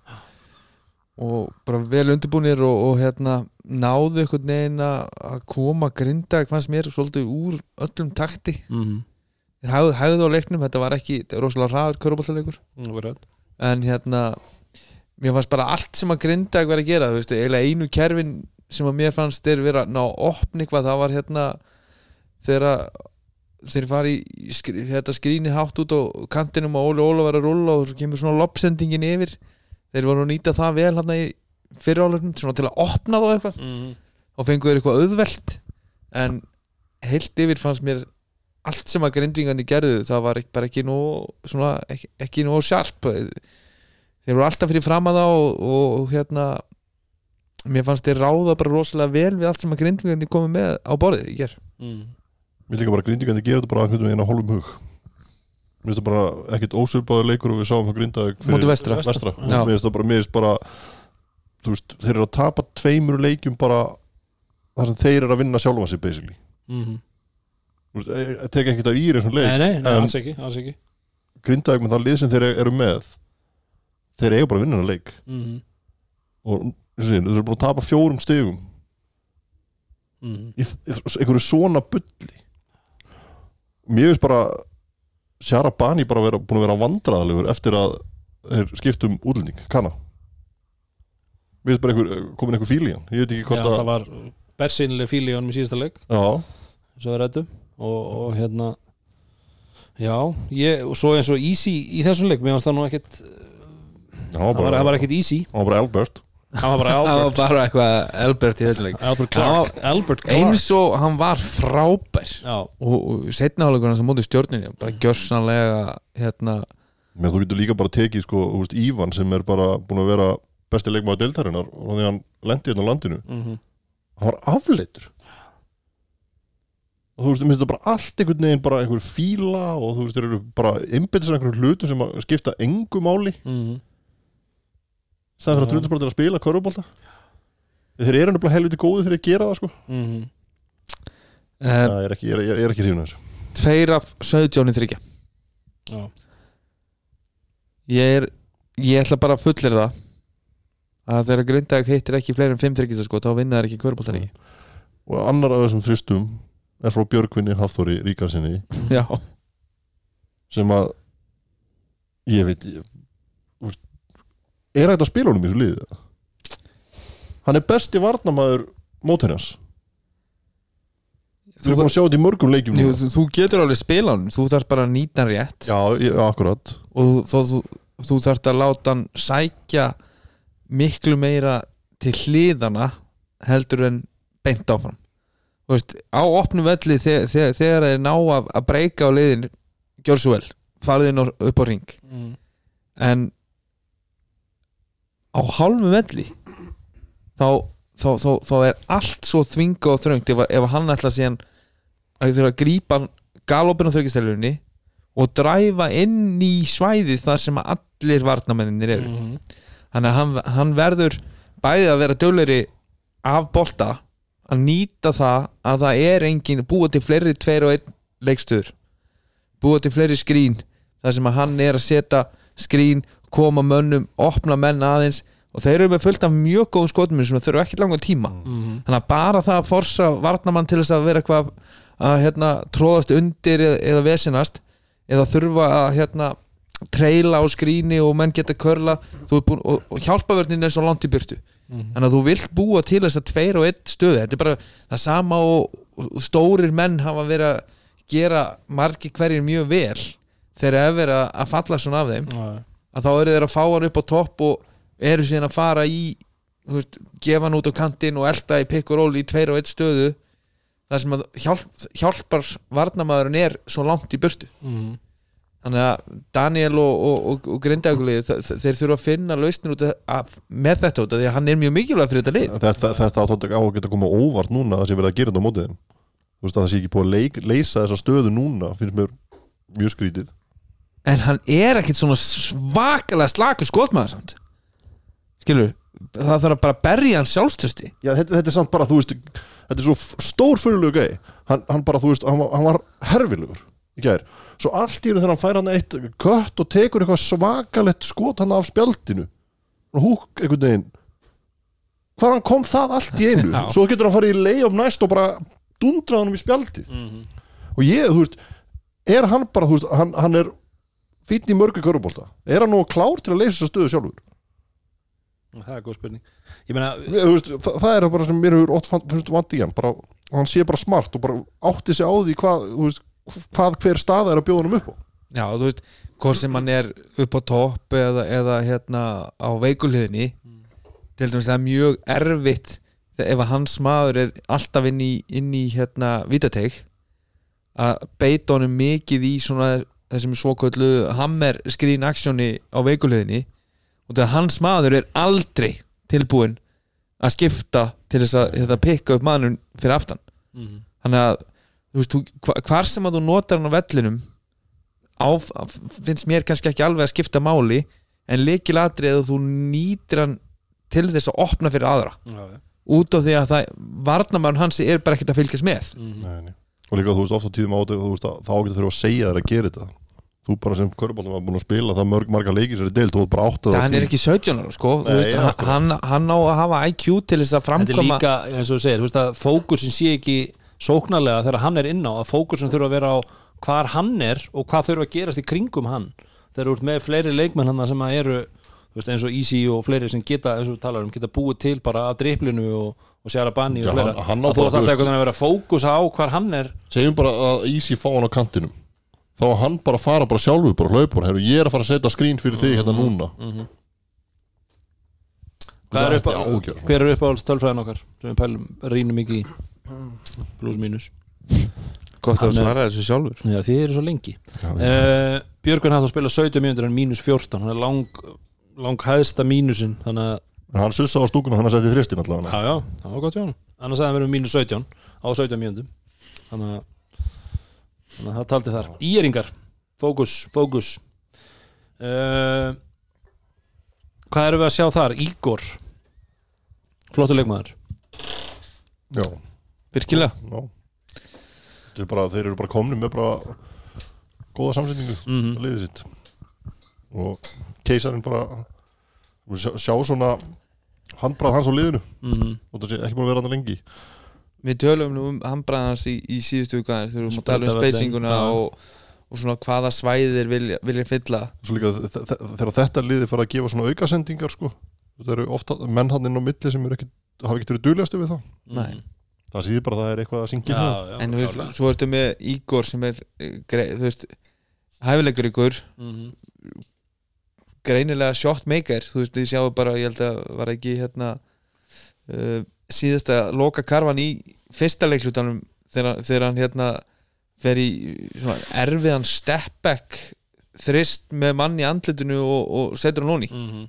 og bara vel undirbúnir og, og hérna náðu einhvern veginn að að koma grinda fannst mér svolítið úr öllum takti Mhm. þeir hægðu, hægðu á leiknum, þetta var ekki rosalega Það var rétt. en hérna mér fannst bara allt sem að grinda verið að gera þú veistu, einu kerfin sem að mér fannst þeir vera ná að opna eitthvað það var hérna þegar að þeir fari í skri, þetta skrýni hátt út á kantinum og Óli Óla var að rulla og svo kemur svona loppsendingin yfir þeir voru að nýta það vel hann í fyrirálefnum svona til að opna þá eitthvað Mhm. og fengu þeir eitthvað auðvelt en heilt yfir fannst mér allt sem að grindvingandi gerðu það var ekki, bara ekki nú svona, ekki, ekki nú sjarp þeir voru alltaf fyrir fram að það og, og, hérna mér fannst þeir ráða bara rosalega vel við allt sem að grindvingandi komið með á borðið í ger Mhm. Mér líka bara grindingandi gera þetta bara einhvern veginn á hálfum hug Mér finnst það bara ekkit ósvipaður leikur og við sáum hjá Grindavík Móti vestra. vestra. Mér finnst það bara, mér finnst bara veist, þeir eru að tapa tveimur leikjum bara þar sem þeir eru að vinna sjálfa sig basically. Veist, ég- ég tek ekkert af í þessum leik Nei, nei, nei, alls ekki, alls ekki. Grindavík með það lið sem þeir eru með þeir eiga bara að vinna þennan leik. Og eins og þeir eru bara að tapa fjórum stegum í, í einhverju svona bulli. Mér finnst bara Sjara Bani bara vera, búin að vera vandræðalegur eftir að þeir skiptum útlending, kanna mér finnst bara einhver, komin einhver fíl í hann. Ég veit ekki hvort það að var bersinlega fíl í honum í síðasta leik. Svo við rættum og, og hérna já, ég, og svo eins og easy í þessum leik, mér fannst það nú hann var það var, það var ekkit easy. Hann var bara Albert það var bara það var Albert. bara eitthvað Elbert í þessu leik. Albert Clark, Albert Clark. eins og hann var frábær. Já, og, og setnaháleikurinn sem móti stjórninni bara gjörsanlega hérna. Menn þú getur líka bara tekið sko, þú veist, Ívan sem er bara búin að vera besti leikmaður deltarinnar og því hann lendi hérna á landinu. Mm hann var afleitur. Og þú veist, það bara allt einhvern veginn bara einhver fíla og þú veist, þeir eru bara einbyttis einhverjum hlutum sem að skipta engu máli. -hmm. Staðan fyrir að til að spila körubólta þeir eru nefnilega helviti góði þegar að gera það sko. Mm eh, það er ekki, ég er, er ekki hrifin af þessu. Tveir af 17 í þryggja já, ég er ég ætla bara að fullir það að þegar Grindag heitir ekki fleiri en 5 þryggja sko, þá vinna þær ekki körbóltan í. Og annar af þessum þristum er frá Björgvinni Hafþóri Ríkarsinni já, sem að ég veit ég, er hægt að spila honum í þessu liði? Hann er besti varnamaður mótherjans. Þú þú, er búin að sjá þetta í mörgum leikjum jú, þú, þú getur alveg spila hann þú þarf bara að nýta hann rétt. Já, ég, akkurat. Og þú, þú, þú þarf að láta hann sækja miklu meira til hliðana heldur en beint áfram. Veist, á opnum velli þegar, þegar, þegar þeir ná að, að breyka á liðin gjör svo vel, á- upp á ring. Mm. en á hálfum velli þá, þá, þá, þá er allt svo þvinga og þröngt. Ef, ef hann ætla síðan að þurfa að grípa galopin á þryggistelunni og dræfa inn í svæðið þar sem allir varnamenninir eru. Mm þannig að hann, hann verður bæði að vera dögleri af bolta að nýta það að það er engin búa til fleiri tveir og einn leikstöður búa til fleiri skrín þar sem að hann er að setja skrín koma mönnum, opna menn aðeins og þeir eru með fullt af mjög góðum skotum sem þurfa ekki langan tíma. -hmm. þannig að bara það að forsa varnamann til þess að vera eitthvað að hérna, tróðast undir eða, eða vesinast eða þurfa að hérna, treyla á skríni og menn geta körla búin, og, og hjálpavörnin er svo langt í byrtu Mhm. þannig að þú vilt búa til þess að tveir og einn stöðu þetta er bara það sama og, og stórir menn hafa verið að gera margir hverjir mjög vel þegar er verið að- falla svona af þeim. Já, að þá eru þeir að fá hann upp á topp og eru síðan að fara í veist, gefa hann út á kantinn og elda í pikk og ról í tveir og eitt stöðu þar sem að hjálp, hjálpar varnamaðurinn er svo langt í burtu. Mhm. þannig að Daniel og, og, og, og Grindagulið þeir þurfa að finna lausnir út af, með þetta út af því að hann er mjög mikilvæg fyrir þetta lið. Þetta, þetta átt á að geta koma óvart núna að það sé verið að gera þetta á mótið þeim. Þú veist að það sé ekki búið að leik, leysa þessa stöðu núna finnst mér mjög skrítið en hann er ekkit svona svakalega slakur skotmaður samt. Skilur það þarf að bara berja hann sjálfstösti Já, þetta, þetta er samt bara, þú veist þetta er svo stór fyrirlegu gæi. Hann, hann bara, þú veist, hann, var- hann var herfilegur í gær, svo allt í einu þegar hann fær hann eitt kött og tekur eitthvað svakalett skot hann af spjaldinu og húk einhvern veginn. Hvaðan kom það allt í einu? [laughs] Svo getur hann farið í lay-up næst og bara dundrað hann í spjaldið. Mhm. og ég, þú veist, er hann bara þú veist, hann, hann er fínn í mörgu körubólta, er hann nú klár til að leysa þessa stöðu sjálfur? Það er góð spurning. Ég meina, veist, það, það er bara sem mér hefur oft fann- finnst vant í hann bara, hann sé bara smart og bara átti sig á því hvað, veist, hvað hver staða er að bjóða hann upp á. Já þú veist hvort sem hann er upp á topp eða, eða hérna á veikulhiðinni til dæmis það er mjög erfitt ef að hans maður er alltaf inn í, inn í hérna vítateik að beita honum mikið í svona þessum svoköllu hammer screen actioni á veikulhiðinni og þegar hans maður er aldrei tilbúin að skipta til þess að þetta pikka upp mannun fyrir aftan Mhm. þannig að þú veist, þú, hva- hvar sem að þú notar hann á vellinum á, finnst mér kannski ekki alveg að skipta máli en leikilatrið að þú nýtir hann til þess að opna fyrir aðra já, já. út af því að það varnamæðun hans er bara ekkert að fylgjast með Mhm. nei, nei. og líka þú veist ofta tíðum á þetta að þá getur þurfa að segja þér að gera þetta þú bara sem körbáltum var búin að spila það mörg marga leikir sér í deild, þú ert bara átt að það hann er ekki 17 ára sko. Nei, veist, akkurat. hann, hann á að hafa IQ til þess að Þetta er framkoma líka, eins og þú segir, þú að fókusin sé ekki sóknarlega þegar hann er inn á að fókusin þurfa að vera á hvar hann er og hvað þurfa að gerast í kringum hann. Þegar þú ert með fleiri leikmenn hann sem að eru veist, eins og Easy og fleiri sem geta eins og við talar um, geta búið til bara af driplinu og, og sjara banni Já, og fleira að þú þú alltaf að vera fókus á hvar hann er. Segjum bara að Easy fá hann á kantinum þá var hann bara að fara bara sjálfur bara hlaupa bara, herru, ég er að fara að setja skrín fyrir þig hérna núna. Hvað er upp ágjörð. hver er upp á tölfræðin okkar sem við pælum, rínum ekki í? Plus mínus. Gott að er- svara þessu sjálfur. Já, þið eru svo lengi. Uh, Björgun hafði að spila 17 mínútur en mínus 14 hann er lang, lang hæðsta mínusin þannig að, hann sussa á stúkuna hann að setja þristin allavega. Já, já, það var gott hjá hann annars að hann verið mínus 17 á 17 mínútum. Þannig að þannig að það taldi þar. Íringar, fókus, fókus. Uh, Hvað erum við að sjá þar? Ígor Flottur leikmaður. Já, virkilega. Já. Er bara, þeir eru bara komni með bara góða samsetningu mm að liðið sitt. Og keisarinn bara sjá, sjá svona handbrað hans á liðinu. -hmm. og það sé ekki búin að vera hann lengi við tölum nú um handbræðans í, í síðustu vikan þegar við erum að tala um spacinguna og, og svona hvaða svæðir vilja, vilja fylla. Svo líka þe- þe- þegar þetta liðið fara að gefa svona aukasendingar sko það eru ofta menn hann inn á milli sem eru ekki, hafa ekki verið duglegastu við það Nei. það síður bara að það er eitthvað að syngja Já, já, en þú veist, svo ertu með Ígor sem er eh, grei, þú veist hæfilegur ykkur, Mhm. greinilega shot maker þú veist, ég sjáu bara, ég held að var ekki hérna uh, síðasta loka karfan í fyrsta leiklutanum þegar, þegar hann hérna fer í svona erfiðan step back þrist með mann í andlitinu og, og setur hann onni Mhm.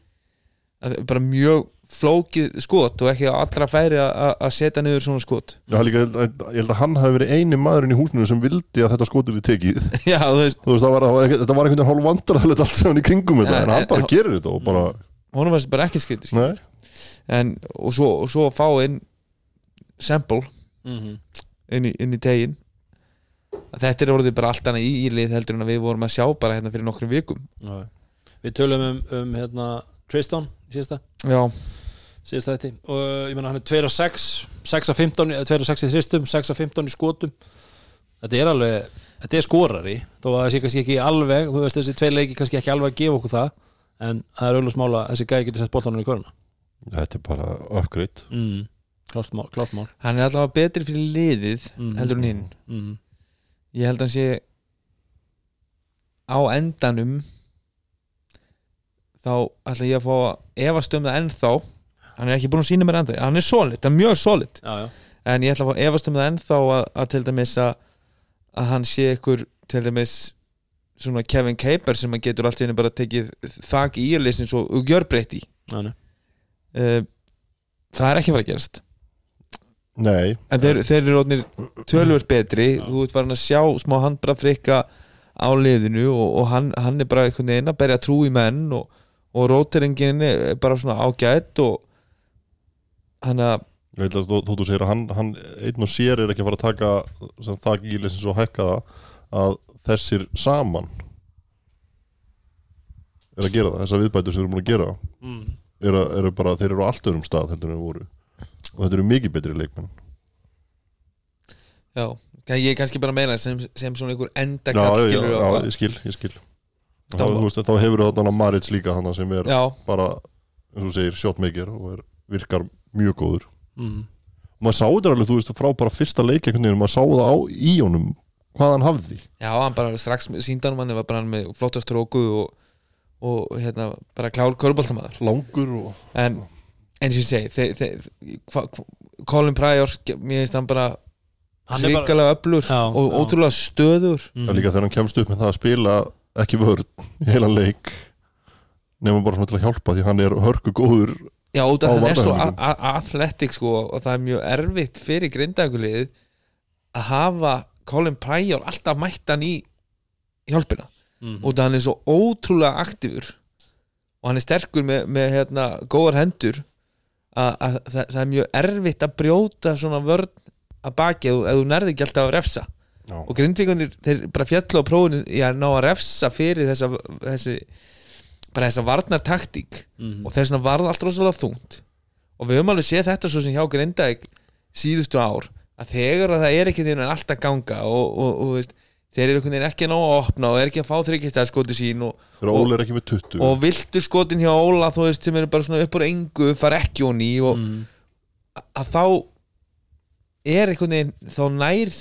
Það er bara mjög flókið skot og ekki allra færi að- að að setja niður svona skot. Já, líka, ég, held að, ég held að hann hafi verið eini maðurinn í húsinu sem vildi að þetta skotir í tekið. [laughs] Já, þú veist, þú veist, var, þetta var einhvern veginn hálf vandræðilegt allt sem hann í kringum þetta, en hann bara gerir þetta og bara, honum var bara ekki skrið nei, en, og, svo, og svo fá inn sample Mhm. inn í, inn í tegin þetta er orðið bara allt annað í ílið heldur en við vorum að sjá bara hérna fyrir nokkrum vikum. Já. Við tölum um, um hérna, Tristan síðasta. Já, síðast þetta og ég menna hann er 2 af 6 6 af 15, eða 2 af 6 í þristum 6 af 15 í skotum. Þetta er alveg, þetta er skorari. Þó að það sé kannski ekki alveg þú veist þessi tvei leiki kannski ekki alveg að gefa okkur það. En það er auðvitað smála að þessi gæði getur sett boltanum í köruna þetta er bara uppgreitt mm. klárt mál, klárt mál hann er allavega betri fyrir liðið Mhm. heldur en hinn mm. ég held að hann sé á endanum þá ætla ég að fá að efast um það ennþá hann er ekki búin að sína mér ennþá hann er solid, hann er mjög solid já, já, en ég ætla að fá að efast um það ennþá að, að til dæmis að, að hann sé ykkur til dæmis svona Kevin Caper sem hann getur allt í henni bara tekið þak í írleysins og, og gjör breytti já, já. Uh, það er ekki að fara að gerast Nei, en þeir, þeir eru rótnir tölvöld betri Já. þú ert farin að sjá smá handbra frikka á liðinu og, og hann, hann er bara einhvern veginn að berja trú í menn og, og róteringin er bara svona ágætt og hann að ég veit að þó, þó þú segir að hann, hann einn og sér er ekki að fara að taka sem það gílisins og hækka það að þessir saman er að gera það, þessar viðbætur sem við erum búin að gera Mm. Eru, eru bara, þeir eru á allt öðrum stað heldur en voru. Og þetta eru mikið betri leikmenn. Já, ég er kannski bara meina sem, sem svona einhver endakall já, já, já, já, ég skil, ég skil. Þá, veist, þá hefur þarna Marits líka hann sem er já, bara, eins og þú segir, shotmaker og er, virkar mjög góður. Mm. og maður sá þetta alveg, þú veist, frá bara fyrsta leik einhvern veginn, maður sá það á í honum hvað hann hafði. Já, hann bara strax síndanum hann var bara með flottast róku og, og hérna bara klár köruboltamaður langur og en eins og ég segi Colin Pryor mér finnst hann bara Hann er bara hrikalega öflur Já, og já. ótrúlega stöður mm. Það er líka þegar hann kemst upp með það að spila ekki vörn í heilan leik nefnum bara svona til að hjálpa því hann er hörku góður já, út af Á hann er svo varnarhelmingum. a- a- athletic sko og það er mjög erfitt fyrir grindagulegið að hafa Colin Pryor alltaf mættan í hjálpina mm. út af hann er svo ótrúlega aktífur og hann er sterkur með, með hérna, góðar hendur að, að það, það er mjög erfitt að brjóta svona vörn að baki ef, þú- nærði ekki alltaf að refsa Já. og grindvíkunir, þeir bara fjallu á prófinu í að ná að refsa fyrir þessa þessi, bara þessa varnartaktík Mm. og þess vegna varð allt rosalega þungt og við höfum alveg séð þetta svo sem hjá Grindavík síðustu ár að þegar að það er ekki þeirra allt að ganga og, og, og veist, þeir eru einhvern veginn ekki ná að opna og er ekki að fá þryggjastæð skoti sín og, Og- Óli er ekki með 20 og viltu skotin hjá Óla þú veist sem eru bara svona upp úr engu far ekki honi og Mm. að þá er einhvern veginn þá nær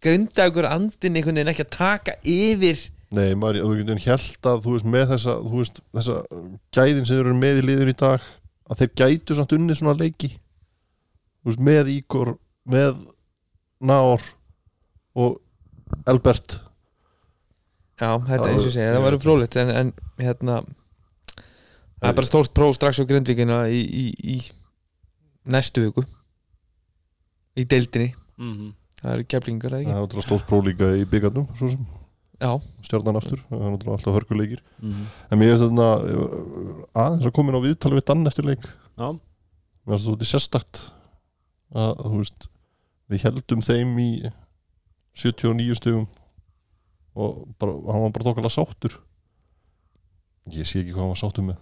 Grindavíkur andin einhvern veginn ekki að taka yfir. Nei, maður, þú getur held að þú veist með þessa, þú veist, þessa gæðin sem eru með í liður í dag að þeir gætu samt unni svona leiki. Þú veist, með Ígor með Nár og Albert. Já, þetta Það- eins og ég segja, það væri frólitt en, en hérna það er bara stórt próf strax á Grindvíkina í, í, í næstu viku. Í deildinni. Mm. það eru keflingar eða það ekki er náttúrulega stórt próflíka í byggarnum svo sem, Já, stjarnan aftur það er náttúrulega alltaf hörkuleikir. Mm. en mér finnst þetta aðeins að koma inn á viðtal við Dan eftir leik. Já, mér finnst þetta sérstakt að, þú veist, við heldum þeim í 79 stugum og bara, hann var bara þokkala sáttur. Ég sé ekki hvað hann var sáttur með.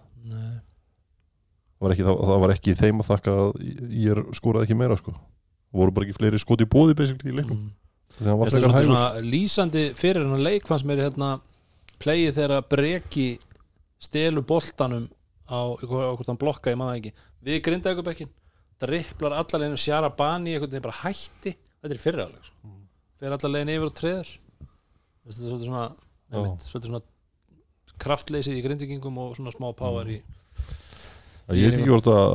Það var ekki, það, það var ekki þeim að þakka að ég skoraði ekki meira sko. Það voru bara ekki fleiri skoti bóði í leiknum. Mm. hann Þetta er svona, lýsandi fyrir hennar leik fannst mér hérna plegið þegar breki stelur boltanum á hann blokka, ég maður ekki. Við grinda ykkur bekkin, það ripplar allar leginn sjara bani, einhvern veginn bara hætti. Þetta er fyrirháleik sko. Mm. Fyrir allar leginn yfir og treður þetta er svolítið svona, einmitt, svolítið svona kraftleysið í grindvikingum og svona smá power í ég veit ekki hvort að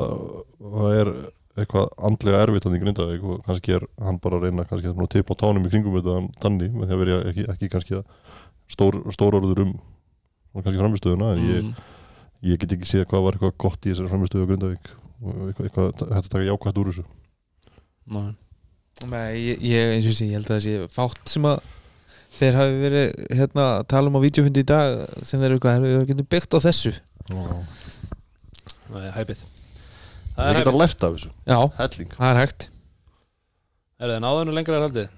það er eitthvað andlega erfitt hann í Grindavík og kannski er hann bara að reyna kannski að tipa á tánum í kringum þetta tanni með því að vera ekki, ekki kannski stór, stór orður um kannski framistöðuna en ég, mm. ég get ekki séð hvað var eitthvað gott í þessari framistöðu á Grindavík og eitthvað, eitthvað þetta taka jákvætt úr þessu. Ná, Nei, ég, ég eins og sé, ég held að það sé fátt sem að þeir hafi verið hérna að tala um á vídeofundi í dag sem þeir eru eitthvað, þeir getur byggt á þessu. Nei, hæpið ég það er get að hæpið, lært af þessu. Já, helling. það er hægt. Er það náðunum lengra er haldið?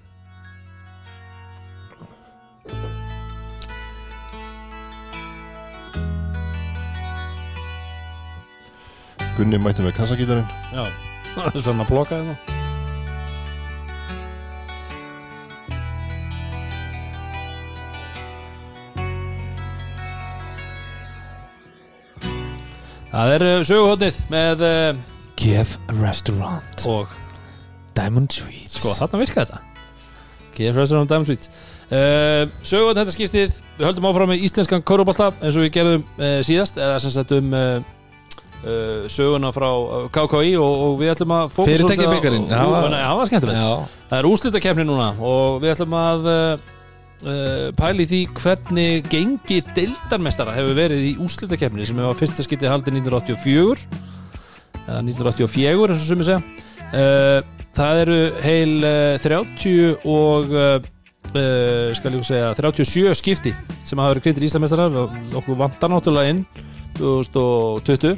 Gunni mætti með kassagítarinn já, [laughs] svona að blokka þetta Það er uh, söguhóttnið með uh, Kiev Restaurant. og Diamond Sweets. Sko þarna virka þetta. KF Restaurant Diamond Suites uh, Sögum þetta skiptið Við höldum áfram með íslenskan körubólta eins og við gerðum uh, síðast eða sem sagt um söguna frá KKI og, og við ætlum að Fyrirtækja Nei, það var skemmtilegt. Það er úrslitakefni núna og við ætlum að uh, pæli því hvernig gengi deildarmestara hefur verið í úrslitakefni sem hefur fyrsta skiptið haldið 1984 eða 1984 eins og sumi segja. Uh, Það eru heil uh, 30 og skal ég segja 37 skipti sem hafa verið krindir íslamestara okkur vantar náttúrulega inn 2020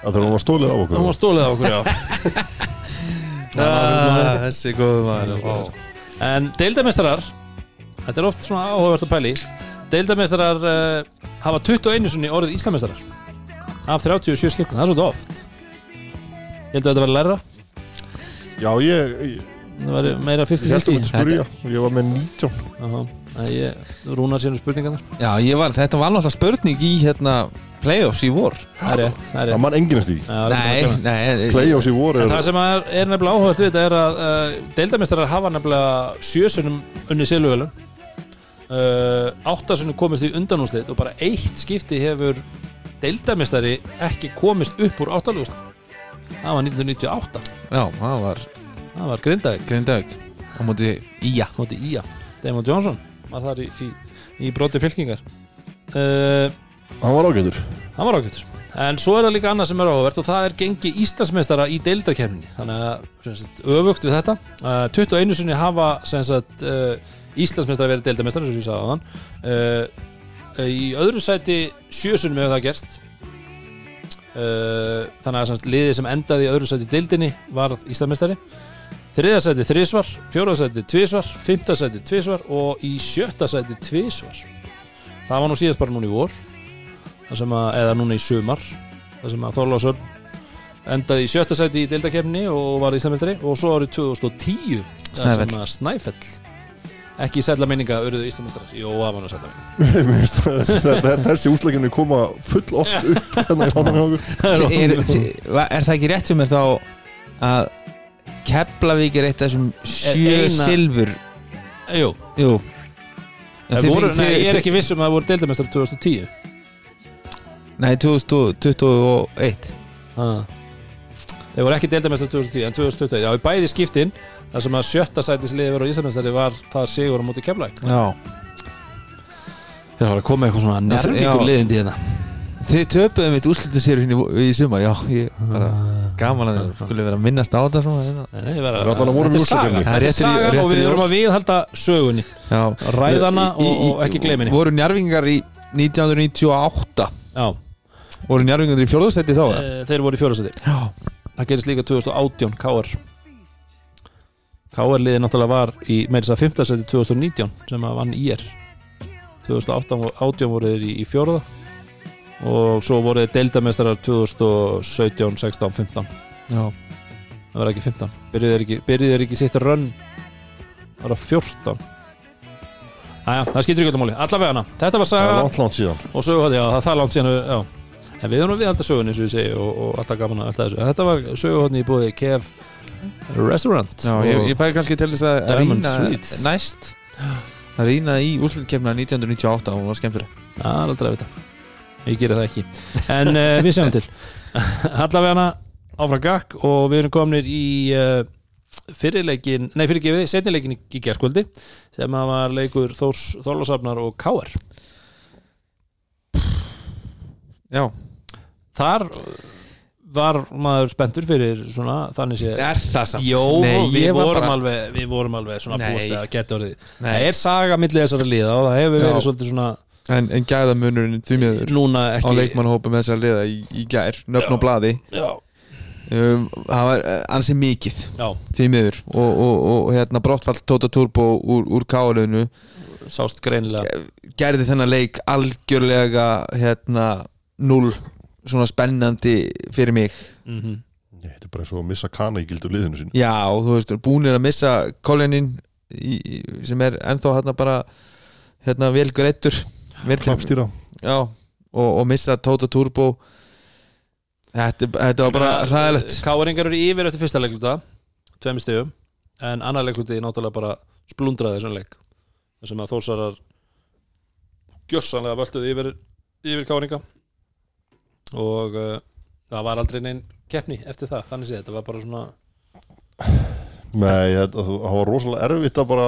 Það þarf hún að stólið á okkur. Það var stólið á okkur, já. [laughs] Ah, Þessi góðu maður. En deildamestrar Þetta er oft svona áhugavert að pæli Deildamestrar uh, hafa 21 sinni orðið Íslamestrar af 37 skiptin, það er svolítið oft. Ég held að þetta var læra Já, ég, ég, Það var meira ég held 50 að held þetta spurja Ég var með 19 Aha. Ég, Rúnar sérnum spurningarnar. Já, ég var, þetta var náttúrulega spurning í hérna playoffs í vor. Það er rétt, það er Það rétt mann rétt. nei Playoffs í er það sem er, er nefnilega áhugavert við þetta er að uh, deildamestrar hafa nefnilega sjösunum unni silvölun uh, áttasunum komist í undanúslit og bara eitt skipti hefur deildamestari ekki komist upp úr áttalúslit það var 1998 Já, það var það var Grindavík. Grindavík á móti Ía. Móti Ía. Damon Johnson var þar í, í, í broti fylkingar. Uh, Hann var ágætur. hann var ágættur en svo er það líka annað sem er áhugavert og það er gengi Íslandsmeistara í deildarkefninni þannig að öfugt við þetta. Uh, 21 sinni hafa sem sagt, uh, Íslandsmeistara verið deildarmeistara eins og ég sagði á hann uh, í öðru sæti sjösunum hefur það gerst. Uh, þannig að sagt, liðið sem endaði í öðru sæti deildinni var Íslandsmeistari. Þriða sæti þrísvar, fjóra sæti tvísvar fymta sæti tvísvar og í sjötta sæti tvísvar það var nú síðast bara núna í vor að, eða núna í sumar það sem að Þorlásson endaði í sjötta sæti í deildakefni og var Íslamestari og svo árið 2010 það Snæfell. sem að Snæfell ekki sætla minninga urðu Íslamestrar Jó, [laughs] það var nú sætla minninga það- Þessi úsleikinu koma full oft upp [laughs] hérna í þáttan hjá okkur. Er, er, er það ekki rétt sem er þá að Keflavík er eitt af þessum sjö eina- silfur? Jú, það ég er ekki viss um að það voru deildamestrar 2010 Nei, 2021 ah. Þeir voru ekki deildamestrar 2010 en 2021, já, í bæði skiptin þar sem að sjötta sætisliði voru Íslamestari var það sigur á móti Já Þeir var að koma eitthvað svona Já. nervíkur liðindi hérna Þið töpuðu mitt úrslutu sér í, í sumar Já, ég bara gaman að þið skulle vera að minnast á þetta svona hérna. Nei, Við allan að vorum Þetta er í úrslitakeppni. sagan. Það er sagan og við orð. að viðhalda sögunni Já Ræðana Í- og, í- og ekki gleyminni Voru njarvingar í 1998 Já, Voru njarvingar í fjórðastætti þá? eða? e, þeir voru í fjórasæti Já Það gerist líka 2018, KR KR liðið náttúrulega var í meira þess að 5. seti 2019 sem að vann IR 2018 voru þeir í, í fjóraða og svo voru þeir deildamestrar 2017, 16, 15 Já. Það var ekki 15 byrjuðu þeir ekki, byrjuðu þeir ekki sitt rönn það var að 14 Æja, það skiptir ekki öllum máli. Allavega hana, þetta var Það er saga langt langt síðan. Og söguhótt, já, það er það langt síðan já. en við erum við alltaf sögun eins og ég segi og, og alltaf gaman að alltaf þessu. En þetta var söguhóttni í búið Kev Restaurant. Já, ég, ég fæði kannski til þess að rýna næst. Að rýna í úrslutkefna 1998 og hún var skemmtileg. Já, það er aldrei að vita. Ég geri það ekki. En uh, við sjáum til. [laughs] Allavega áfram gakk og við erum komnir í uh, fyrirleikin, nei fyrirgefið, setnileikin í, gerskvöldi sem að var leikur Þórs Þorlásafnar og Káar Já. Þar var maður spenntur fyrir svona þannig sé Er það samt? Jó, Nei, við, ég var vorum bara- alveg, við vorum alveg svona Nei. búist að geta orðið Nei. Það er saga milli þessara liða og það hefur Já. verið svolítið svona En, en gæðamunurinn því miður núna á ekki leikmannhópum þessar liða í, í gær nöfn Já. og blaði Já, um, það var uh, ansi mikið já, því miður og, og, og hérna brottfall Tóta Turbo úr, úr káliðinu sást greinilega gerði þennan leik algjörlega hérna null svona spennandi fyrir mig. Mm Nei, Þetta er bara og að missa kana í gildu liðinu sín já og þú veist, búnir að missa í, sem er ennþá hérna bara hérna vel greittur Klappstýra. já, og, og missa Tóta Turbo. Þetta, þetta var bara ræðilegt Káringar eru yfir eftir fyrsta leikluta tveimur stegum en annar leikluti náttúrulega bara splundraði þessum leik. Þar sem að þósarar gjörsanlega völduði yfir, yfir káringa og uh, það var aldrei neinn keppni eftir það, þannig sé þetta var bara svona Nei, þetta, það var rosalega erfitt að bara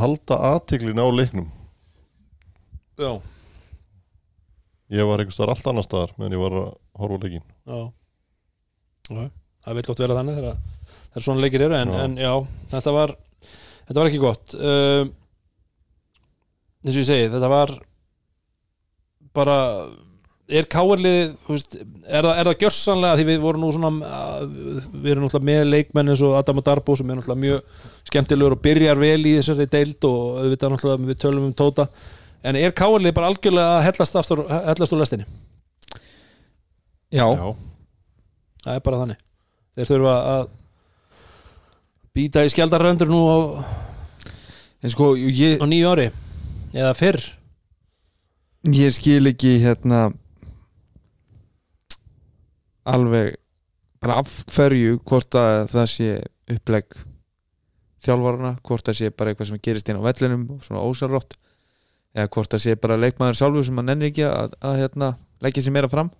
halda aðtiklin á leiknum. Já, Ég var einhvers staðar allt annar staðar meðan ég var að horfa leikin já, já það vil oft vera þannig þegar, þegar svona leikir eru en já, en, já þetta var þetta var ekki gott. Um, eins og ég segi, þetta var bara er káarlið veist, er, er það gjörsanlega því við vorum nú svona við erum náttúrulega með leikmenn eins og Adam og Darbo sem er náttúrulega mjög skemmtilegur og byrjar vel í þessari deild og auðvitað náttúrulega við tölum um Tóta. En er káarlið bara algjörlega að hellast, aftur, hellast úr lestinni? Já, það er bara þannig. Þeir þurfa að býta í skjaldarröndur nú á, en sko ég, á nýju ári eða fyrr. Ég skil ekki hérna alveg bara af hverju hvort að það sé upplegg þjálfarana, hvort það sé bara eitthvað sem gerist inn á vellinum og svona ósarrótt eða hvort það sé bara leikmaður sjálfur sem maður nennir ekki að, að hérna, leggja sér meira fram.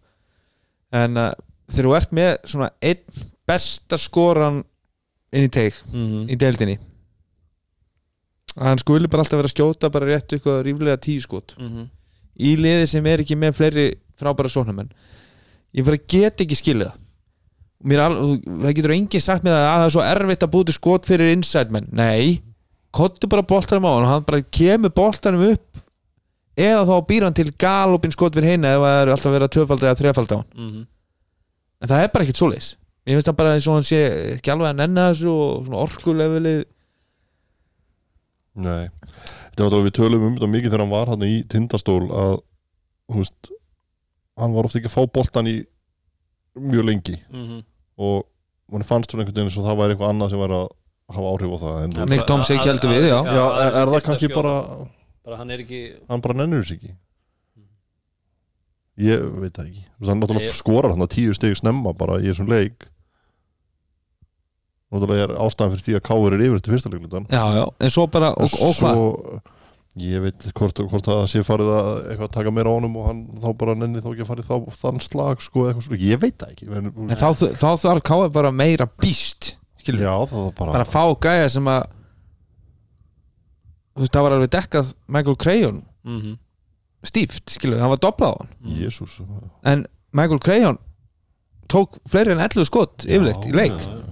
En uh, þegar þú ert með svona einn besta skoran inn í teig mm í deildinni að hann skuli bara alltaf vera að skjóta bara rétt eitthvað ríflega tíu skot. -hmm. í liði sem er ekki með fleiri frábæra sóknarmenn ég bara get ekki skilja það. Það getur enginn sagt með það að það er svo erfitt að búti skot fyrir inside menn. Nei, kottu bara boltanum á hann og hann bara kemur boltanum upp. Eða þá býr hann til galopin skot fyrir hinn ef það er alltaf verið að tvöfalda eða þrefalda á hann. Mm en það er bara ekkert svoleiðis. Ég finnst það bara eins og hann sé ekki alveg að nenna þessu og svona orkulefili Nei, þetta er náttúrulega við tölum um þetta mikið þegar hann var hann í tindastól að, þú veist hann var ofta ekki að fá boltan í mjög lengi. -hmm. og mann fannst hún einhvern veginn og það væri eitthvað annað sem væri að hafa áhrif á það Nick Tomsik heldur við, já. Já, er, er það kannski bara bara hann er ekki hann bara nennir þess ekki. Ég veit það ekki. Þú veist, hann náttúrulega skorar hann að tíu stegi snemma bara í þessum leik. Náttúrulega er ástæðan fyrir því að Káur er yfir til fyrsta leiklutan já, já, en svo bara, og, og hvað? svo ég veit hvort, hvort það sé farið að eitthvað að taka meira á honum og hann þá bara nenni þá ekki að farið þá, þann slag sko, eitthvað svona, ég veit það ekki en, en þá, þá þarf Káa bara meira býst skilur, já, það var bara, bara að fá gæja sem að þú veist, það var alveg dekkað Michael Crayon mm -hmm. stíft, skilur, það var doblað á hann. Jésús en Michael Crayon tók fleiri en 11 skot yfirleitt í leik. þannig að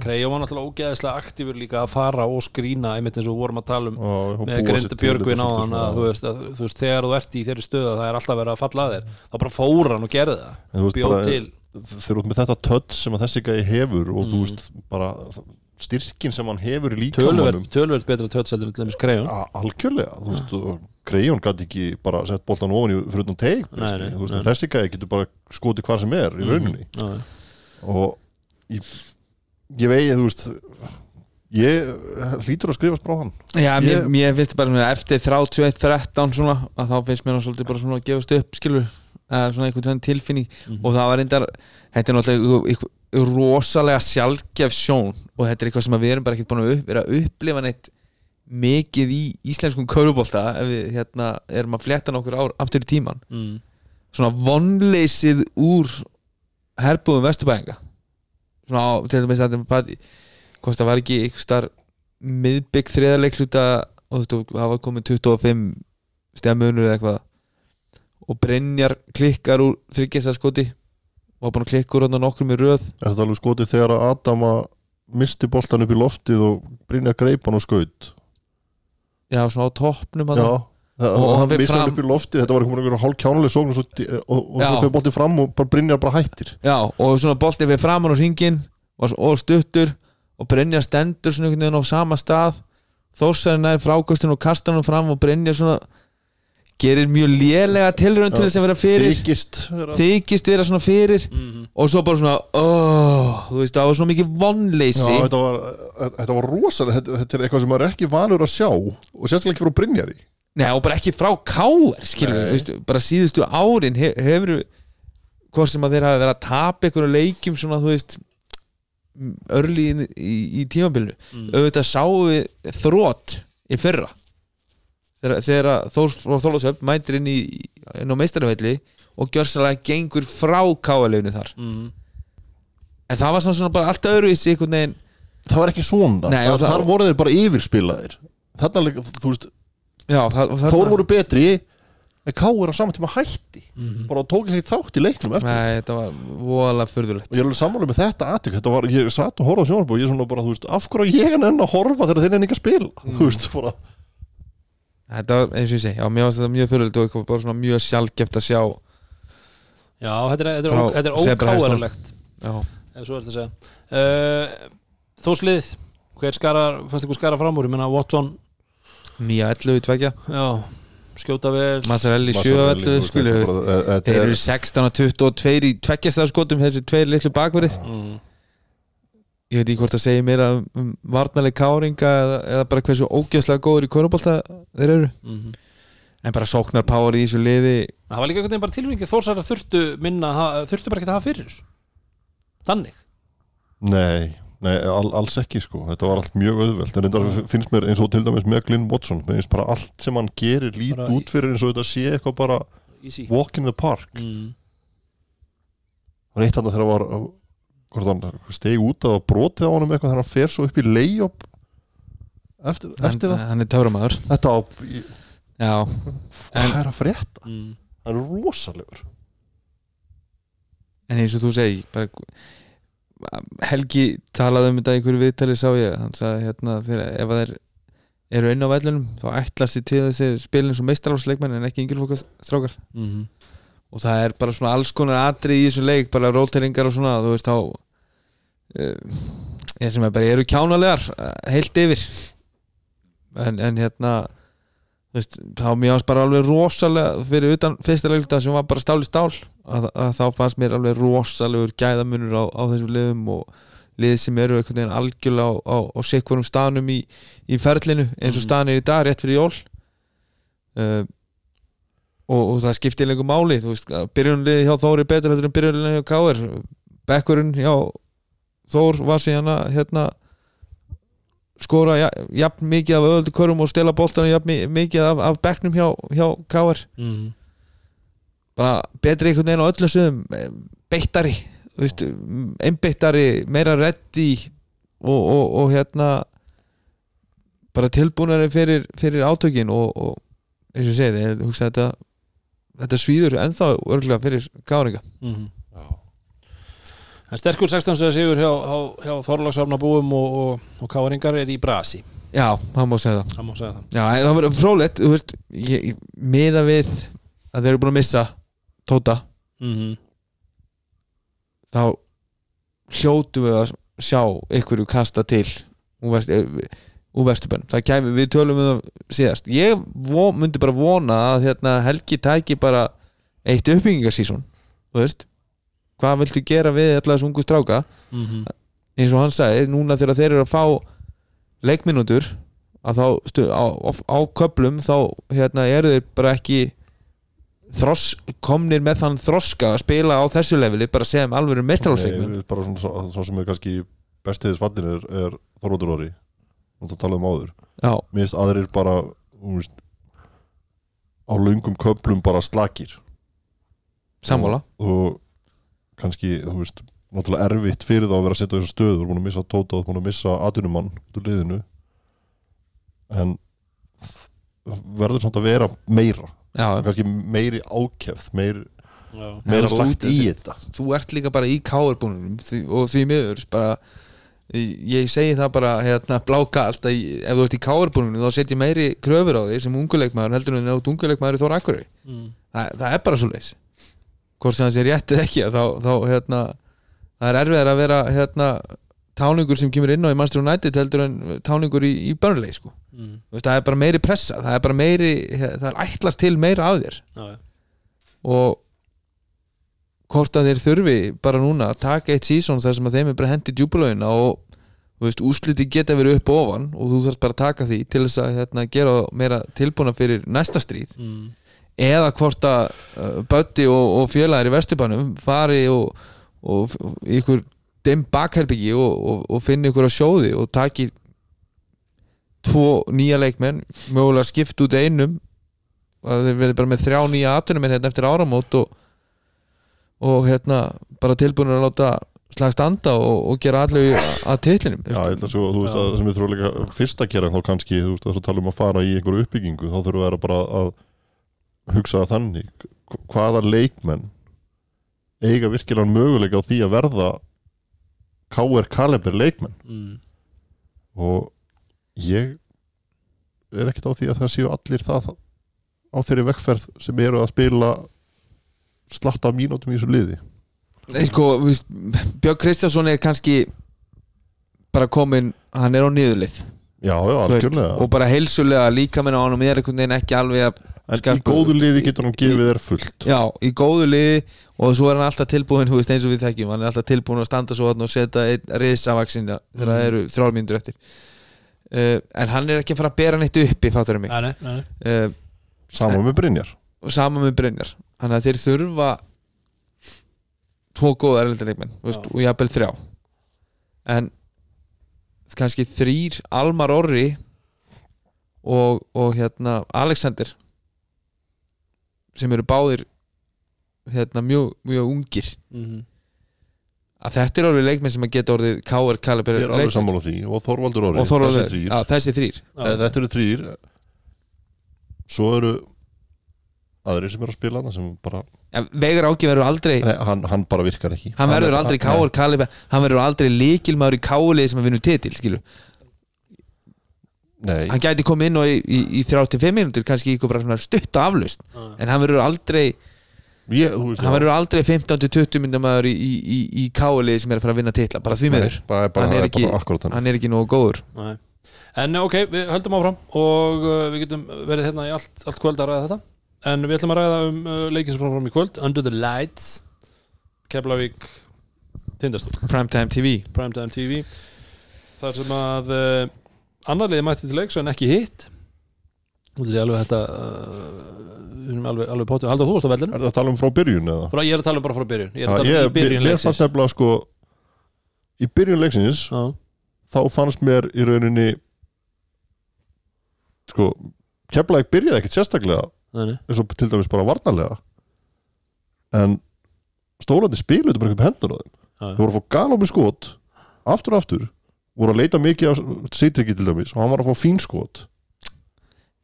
Krejó var náttúrulega ógeðislega aktífur líka að fara og skrína einmitt eins og vorum að tala um og, með Grinda Björgvin á hann þú veist, að þú veist þegar þú ert í þeirri stöðu að það er alltaf verið að falla að þér þá bara fór hann og gerði það. Bjóð til þeir eru út með þetta tött sem að þessi gæði hefur og þú Mm. veist bara styrkin sem hann hefur í líkamannum tölverð betra en til dæmis Krejón. A- algjörlega, þú veist og Grejón gæti ekki bara sett boltan ofan í þú nei. en þessi gæði getur bara skotið hvar sem er í rauninni. Já, og ég, ég vegi, þú veist ég hlýtur að skrifast frá hann. Já, Ég- mér finnst bara svona, eftir 31-13 svona, að þá finnst mér hann svolítið bara svona að gefast upp skilur, eða svona einhvern veginn tilfinning. Mhm. og það var reyndar þetta er náttúrulega rosalega sjálfgef sjón og þetta er eitthvað sem við erum bara ekkert búin að upp, vera að upplifa neitt mikið í íslenskum körubólta ef við hérna erum að fletta nokkur ár aftur í tíman mm. svona vonleysið úr herbúðum vesturbæðinga svona á, til dæmis að það var ekki einhver starf miðbygg þriðarleikluta og þú veist, það var komið 25 stefmunur eða eitthvað. Og Brynjar klikkar úr þryggjastaskoti og var búin að klikka úr hann nokkur með röð. Er þetta alveg skotið þegar að Adama misti boltan upp í loftið og Brynja greip hann og skaut? Já, svona á toppnum já, og, Og hann fram- upp í loftið þetta var einhver hálf kjánuleg sókn og svo, og, og svo fyrir boltið fram og bara Brynjar bara hættir. Já, og svona boltið við framan á ringin og, og stuttur og Brynjar stendur svona einhvern veginn á sama stað. Þórsarinn nær frákostin og kastar hann fram og Brynjar svona gerir mjög lélega tilraun til þess að vera fyrir. þykist vera þykist vera svona fyrir Mm og svo bara svona oh, þú veist það var svona mikið vonleysi. Já, þetta var, þetta var rosalega þetta, þetta er eitthvað sem maður er ekki vanur að sjá og sérstaklega ekki frá Brynjari Nei, og bara ekki frá káir skilur við, bara síðustu árin he, hefur hvort sem að þeir hafi verið að tapa einhverju leikjum svona þú veist örli í, í, í tímabilinu. Mm. auðvitað sáum við þrótt í fyrra. Þegar, þegar Þór Þólasöfn mætir inn, í, inn á meistarvelli og gjörsalega gengur frá káaleinu þar. Mm. en það var svona, svona bara allt öðru í sig það var ekki svona. Nei, það, og það- þar voru þeir bara yfirspilaðir. Þarna, líka, þú veist, já, það, það, Þór voru betri en Káur á saman tíma hætti. Mhm. bara tók ekki þátt í leiknum eftir. Nei, þetta var voðalega furðulegt. Og ég er alveg sammála með þetta aðtök þetta var, ég satt og horfði á sjónarbu og ég er svona bara, þú veist, af hverju ég en enn að horfa þegar þeir enn ekki að spila? [laughs] Þú veist, bara Þetta var, eins og ég segi, já, mér varst þetta mjög furðulegt og eitthvað bara svona mjög sjálfgeft að sjá. Já, þetta er, þetta er, er ókáarlegt Já, ef svo er þetta að segja. Uh, Þóslið, hver skarar fannst ykkur skara fram úr, ég menna Watson nýja 11 tveggja. Já, skjóta vel. Mazzarelli 7 11 skilur við Þeir eru 16 og 22 í tveggjastæðarskotum þessi tveir litlu bakverðir. Mm. Ég veit ekki hvort það segir meira um, um varnarleg káringa eða, eða bara hversu ógjöfslega góður í korubólta þeir eru. Mm En bara sóknar power í þessu liði. Það var líka einhvern veginn bara tilvæging þórsar að þurftu minna, þurftu bara ekki að hafa fyrir þessu. Þannig. Nei, nei all, alls ekki sko. Þetta var allt mjög auðvelt. En reyndar finnst mér eins og til dæmis með Glyn Watson. Mér finnst bara allt sem hann gerir lít út fyrir eins og þetta sé eitthvað bara easy. walk in the park. Mm. Hann eitt hann þegar var hann stegi út að brotið á honum eitthvað þegar hann fer svo upp í layup eftir, eftir hann, það. hann er töframæður Þetta á, hvað er að frétta? Mm. Hann er rosalegur. En eins og þú segi bara, Helgi talaði um þetta í einhverju viðtali sá ég. Hann sagði hérna þegar ef að þeir eru inn á vellunum þá ætlast þið til þessi spilin svo meistarálsleikmenn en ekki yngri fólk strákar Mm. og það er bara svona alls konar atri í þessum leik bara róteringar og svona þú veist þá uh, ég sem er bara eru kjánalegar uh, heilt yfir. En, en hérna veist, þá mér varst bara alveg rosalega fyrir utan fyrsta leikta sem var bara stál í stál að, að þá fannst mér alveg rosalegur gæðamunur á, á þessum liðum og lið sem eru einhvern veginn algjörlega á, á, á sikvarum staðnum í, í ferlinu eins og Mhm. staðan er í dag rétt fyrir jól uh, og, og það skiptir lengur máli þú veist, byrjunliði hjá Þóri betur en byrjunliði hjá Káir bekkurinn hjá Þór var síðan að hérna skora ja- jafn mikið af öðuldu körum og stela boltanum jafn mi- mikið af, af bekknum hjá, hjá Káir Mm. bara betri einhvern veginn á öllum sögum beittari einbeittari, meira reddi og, og, og hérna bara tilbúnari fyrir, fyrir átökin og, og eins og ég segi, ég hugsa þetta þetta svíður ennþá örgulega fyrir káringa Mm. En sterkur 16 segja sigur hjá, hjá, hjá Þorlagsafna búum og, og, og Káringar er í brasi. Já, það má segja það. Það má segja það. Já, en það verður frólætt, þú veist miða við að þeir eru búin að missa Tóta, mm þá hljótu við að sjá ykkur kasta til úr, vest, úr vestubenn það kæmi, við tölum um það síðast. Ég vo, myndi bara vona að hérna, Helgi tæki bara eitt uppbyggingarsísón þú veist hvað viltu gera við allar þessu ungu stráka? -hmm. eins og hann sagði, núna þegar þeir eru að fá leikminútur að þá stu, á, á, á köplum þá hérna, eru þeir bara ekki þross, komnir með þann þroska að spila á þessu leveli bara sem alveg mestrálsleikmenn Nei, bara svona, svo, svo sem er kannski bestiðis fallin er, er Þorvaldur Orri og það talaðum áður. Mér finnst aðrir bara veist, á löngum köplum bara slakir. Sammála. Og, og kannski, þú veist náttúrulega erfitt fyrir það að vera að setja þessu stöð þú er búin að missa Tóta, þú er búin að missa Atunumann út úr liðinu. En verður samt að vera meira. Já, kannski meiri ákefð meir, meira þú- lagt í þetta. Þú ert líka bara í káarbúnum og því miður bara ég segi það bara hérna bláka alltaf, ef þú ert í káarbúnum þá setjum meiri kröfur á því sem unguleikmaður heldur en ef þú unguleikmaður í Þóra Akurey Mm. það, það er bara svo leis hvort sem það sé rétt eða ekki þá, þá hérna það er erfiðar að vera hérna táningur sem kemur inn á í Manchester United heldur en táningur í, í Burnley sko. Mm. Veist, það er bara meiri pressa það er bara meiri, það er ætlast til meira af þér Já, já. og hvort að þeir þurfi bara núna að taka eitt sísón þar sem að þeim er bara hendi djúbulögina og veist, úsliti geta verið upp og ofan og þú þarf bara að taka því til þess að hérna, gera meira tilbúna fyrir næsta stríð Mm. Eða hvort að uh, Bötti og, og félagir í Vesturbænum fari og, og, og ykkur dimm bakherbyggi og, og, og finni ykkur á sjóði og taki tvo nýja leikmenn mögulega skipt út einum og þeir verði bara með þrjá nýja atunum hérna eftir áramót og, og hérna bara tilbúinur að láta slag standa og, og gera allir að titlinum. Já, ég held að svo, þú veist að sem við þurfum líka fyrst að gera þá kannski, þú veist að þú tala um að fara í einhverju uppbyggingu, þá þurfum við að vera bara að hugsa þannig hvaða leikmenn eiga virkilega möguleika á því að verða KR Kaliber leikmenn? Mm. og ég er ekkert á því að það séu allir það á þeirri vekkferð sem eru að spila slatta mínútum í þessu liði. Nei, sko, Björn Kristjánsson er kannski bara komin, hann er á niðurlið Já, já, algjörlega. og bara heilsulega líka minna á hann er einhvern veginn ekki alveg að En í góðu liði getur hann gefið þér fullt. Já, í góðu liði og svo er hann alltaf tilbúin, þú veist, eins og við þekkjum hann er alltaf tilbúin að standa svo þarna og setja einn risavaksinn þegar það eru þrjár mínútur eftir. Uh, en hann er ekki að fara að bera neitt uppi fattur mig? Nei, nei, nei, nei. uh, Saman með Brynjar. Og sama með Brynjar. Þannig að þeir þurfa tvo góða erlendarleikmenn og jafnvel þrjá. En kannski þrýr Almar Orri og, og hérna Alexander sem eru báðir hérna mjög, mjög ungir. Mhm. að þetta er alveg leikmenn sem að geta orðið KR Kaliber Ég er alveg sammála því. Og Þorvaldur Orri og Þorvaldur, þessi þrýr já, þessi þrýr Já. Eh, Þetta eru þrýr Svo eru aðrir sem eru að spila hana sem bara, ja, Veigar Áki verður aldrei nei, hann, hann bara virkar ekki. Hann verður er- aldrei. KR Kaliber hann verður aldrei líkilmaður í KL sem að vinna titil skilu Nei, hann gæti komið inn og í, í, í 35 minútur kannski ykkur bara svona stutt og aflust Já. en hann verður aldrei ég, þú veist hann verður aldrei 15-20 minnum maður í, í, í, í KL sem er að fara að vinna titla bara því bara, bara, hann er ekki- er ekki nógu góður. Nei. En ok, við höldum áfram og uh, við getum verið hérna í allt, allt kvöld að ræða þetta. En við ætlum að ræða um uh, leikin sem fram fram í kvöld Under the Lights Keflavík Tindastól Primetime TV Primetime TV þar sem að uh, annar liði mætti til leiks en ekki hitt. Þetta sé alveg þetta uh, við erum alveg, alveg potið Haldur þú varst á vellinu? Er það að tala um frá byrjun eða? Bara, ég er að tala um bara frá byrjun. Ég er að tala ég, um í byrjun mér fannst nefnilega sko í byrjun leiksins Já, þá fannst mér í rauninni sko Keflæk byrjaði ekkert sérstaklega nei, eins og til dæmis bara varnarlega. En stólandi spiluðu bara upp hendur á þeim. Þau voru að fá galopin skot aftur og aftur voru að leita mikið á Seitriki til dæmis og hann var að fá fín skot.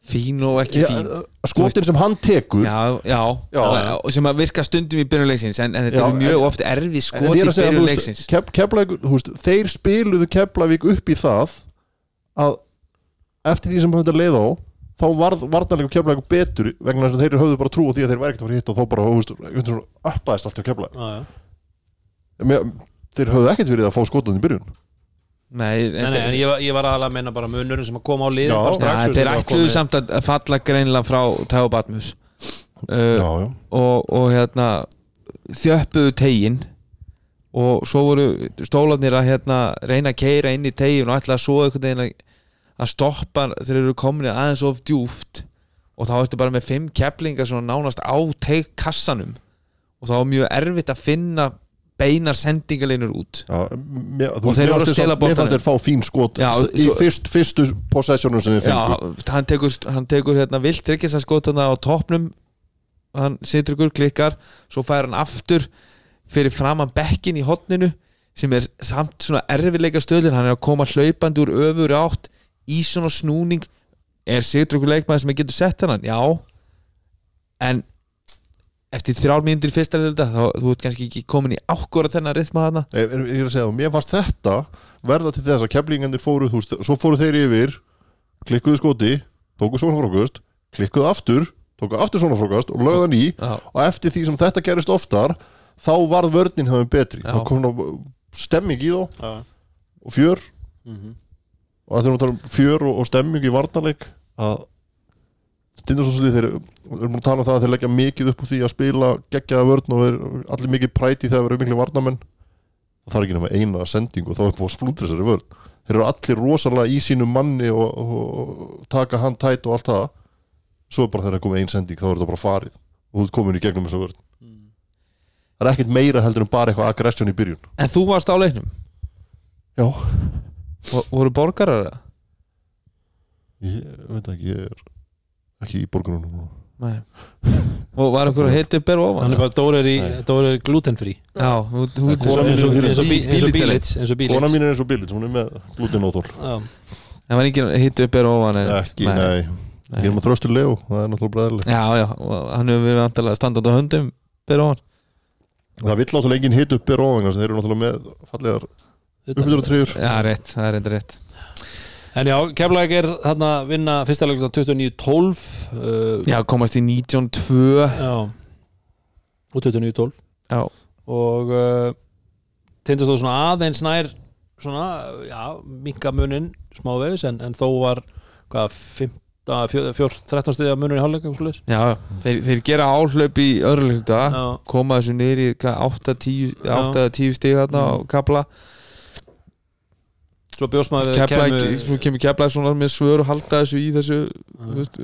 Fín og ekki fín. eh, skotin sem hann tekur. Já, já, Já. já, og sem að virka stundum í byrjunleiksins en, en þetta Já, er mjög en- oft erfið En skot í er veist, byrjunleiksins Kef, Keflavík, þú veist, þeir spiluðu Keflavík upp í það að eftir því sem þetta leið á þá varð varnarleikum Keflavík betur vegna þess að þeir höfðu bara trú á því að þeir væri ekkert að fara hitt og þá bara, uppaðist allt hjá Keflavík. Þeir höfðu ekkert verið að fá skotan í byrjun nei, Nei, nei, en ég, var- ég var aðalega að meina bara munurinn sem að koma á sem var ætluðu komið- samt að falla greinlega frá Tæo Batmus. Uh, Já, já, og, og hérna þjöppuðu tegin og svo voru stólarnir að hérna reyna að keira inn í tegin og ætla að svo einhvern veginn að, að stoppa þeir eru komin aðeins of djúft og þá ertu bara með fimm keplingar svona nánast á teg kassanum og þá var mjög erfitt að finna beinar sendingaleinur út. Já mér, Og þeir voru að stela þeir- mér fannst þeir fá fín skot Já, í svo- fyrst, fyrstu possessionum sem þeir Já, fengu. hann tekur, hann tekur hérna vilt tryggis að skotana á toppnum. Hann situr ykkur, klikkar svo fær hann aftur fyrir framan bekkin í hotninu sem er samt svona erfileika stöðlin hann er að koma hlaupandi úr öfur átt í svona snúning. Er situr ykkur leikmaður sem getur sett hann já. En eftir þrjár mínútur í fyrsta leilda þá þú ert kannski ekki komin í ákkora þennan rithma hana Ég, ég er að segja, mér fannst þetta verða til þess að keflingandir fóru þú veist, svo fóru þeir yfir klikkuðu skoti, tóku svona frókast klikkuðu aftur, tóku aftur svona frókast og lögðu hann í já, og eftir því sem þetta gerist oftar þá varð vörnin höfum betri Já. þá kom ná stemming í þá Já. og fjör Mhm. og það þurfum að tala um fjör og, og stemming í varnarleik að Stindarssonslið þeir við erum búin að tala um það að þeir leggja mikið upp úr því að spila geggjaða vörn og er allir mikið præti þegar þeir eru miklu varnamenn það þarf ekki nema eina sending og þá er búin að splúndra þessari vörn. Þeir eru allir rosalega í sínum manni og, og, og taka hann tætt og allt það. Svo er bara þegar það er komið ein sending þá er þetta bara farið. Og þú ert komin í gegnum þessa vörn. Það er ekkert meira heldur en bara eitthvað aggression í byrjun. En þú varst á leiknum? Já, Vo- Voru borgarar það? ég veit ekki ég er ekki í borgunum Nei. [laughs] Og var einhver að upp er ofan? hann er bara er, er glutenfrí eins og- er Bílits- bílits eins og kona bílits mín er eins og Billits, hún er með glútin og þól Já. Það var engin að upp er ofan ekki, nei, ég er með þröstur Leo það er náttúrulega bræðileg Já, já, og hann hefur við vantilega standað á höndum ber ofan. Það vill náttúrulega engin hit upp byrja ofan þeir eru náttúrulega með fallegar uppbytur og treyjur Já, rétt, það er reynda rétt En já, Keflæk er þarna að vinna fyrsta leik 29-12 uh, Já, komast í 19-2 já. og 29-12 Já, og uh, tindast þó svona aðeins nær svona, já, minka munin smávegis en, en þó var hvað, 15, 14, 13 stiða munin í svoleiðis. já, þeir, þeir gera áhlaup í öðru leikta koma þessu niður í 8-10 Já. 8-10 stig þarna á kapla svo bjóst maður við Keflæk, kæmu- svo kemur Keflæk svona með svör og halda þessu í þessu veist,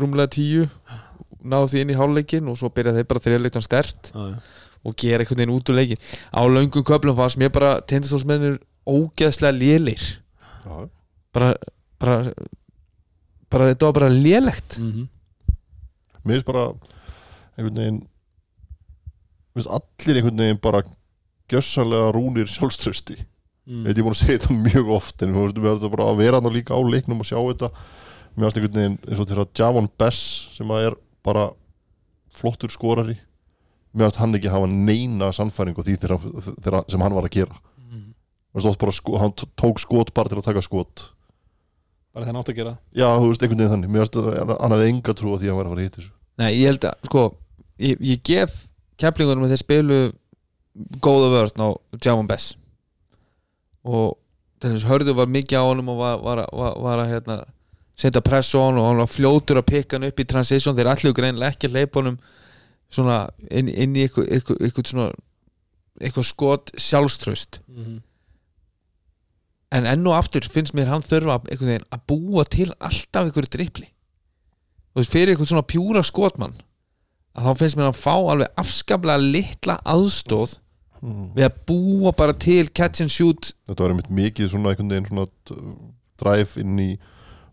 rúmlega 10 náðu því inn í hálfleikin og svo byrja þeir bara þriðleikan stert og gera einhvern veginn út úr leikin á löngum köflum fannst mér bara tindastólsmennir ógeðslega lélir. Bara, bara bara þetta var bara lélegt. Mhm. mér finnst bara einhvern veginn mér finnst allir einhvern veginn bara gjössalega rúnir sjálfströsti Mm. veit ég búin að segja þetta mjög oft en finnst það bara að vera hann líka á leiknum og sjá þetta. Einhvern veginn eins og þegar Javon Bess sem að er bara flottur skorari mér finnst hann ekki hafa neina sannfæringu á því þegar, þegar, sem hann var að gera. Mhm. oft bara sko, hann tók skot bara til að taka skot. Bara þegar nátt að gera. Já, þú veist, einhvern veginn þannig. Mér finnst að hann hafði enga trú á því að hann var að fara að hitta þessu. Nei, ég held að, sko ég, ég gef keflingunum að þeir spilu góða vörn á Javon Bess og þess hörðu var mikið á honum og var, var, var, var að hérna, setja press á honum og hann var fljótur að pikka hann upp í transition. Þeir allir greinlega ekki að leipa honum svona inn, inn í eitthvað, eitthvað, eitthvað svona eitthvað skot sjálfströst Mhm. en enn og aftur finnst mér hann þurfa veginn að búa til alltaf einhverju drippli þú veist, fyrir eitthvað svona pjúra skotmann að þá finnst mér hann fá alveg afskaplega litla aðstóð við að búa bara til catch and shoot. Þetta var einmitt mikið svona einhvern veginn svona drive inn í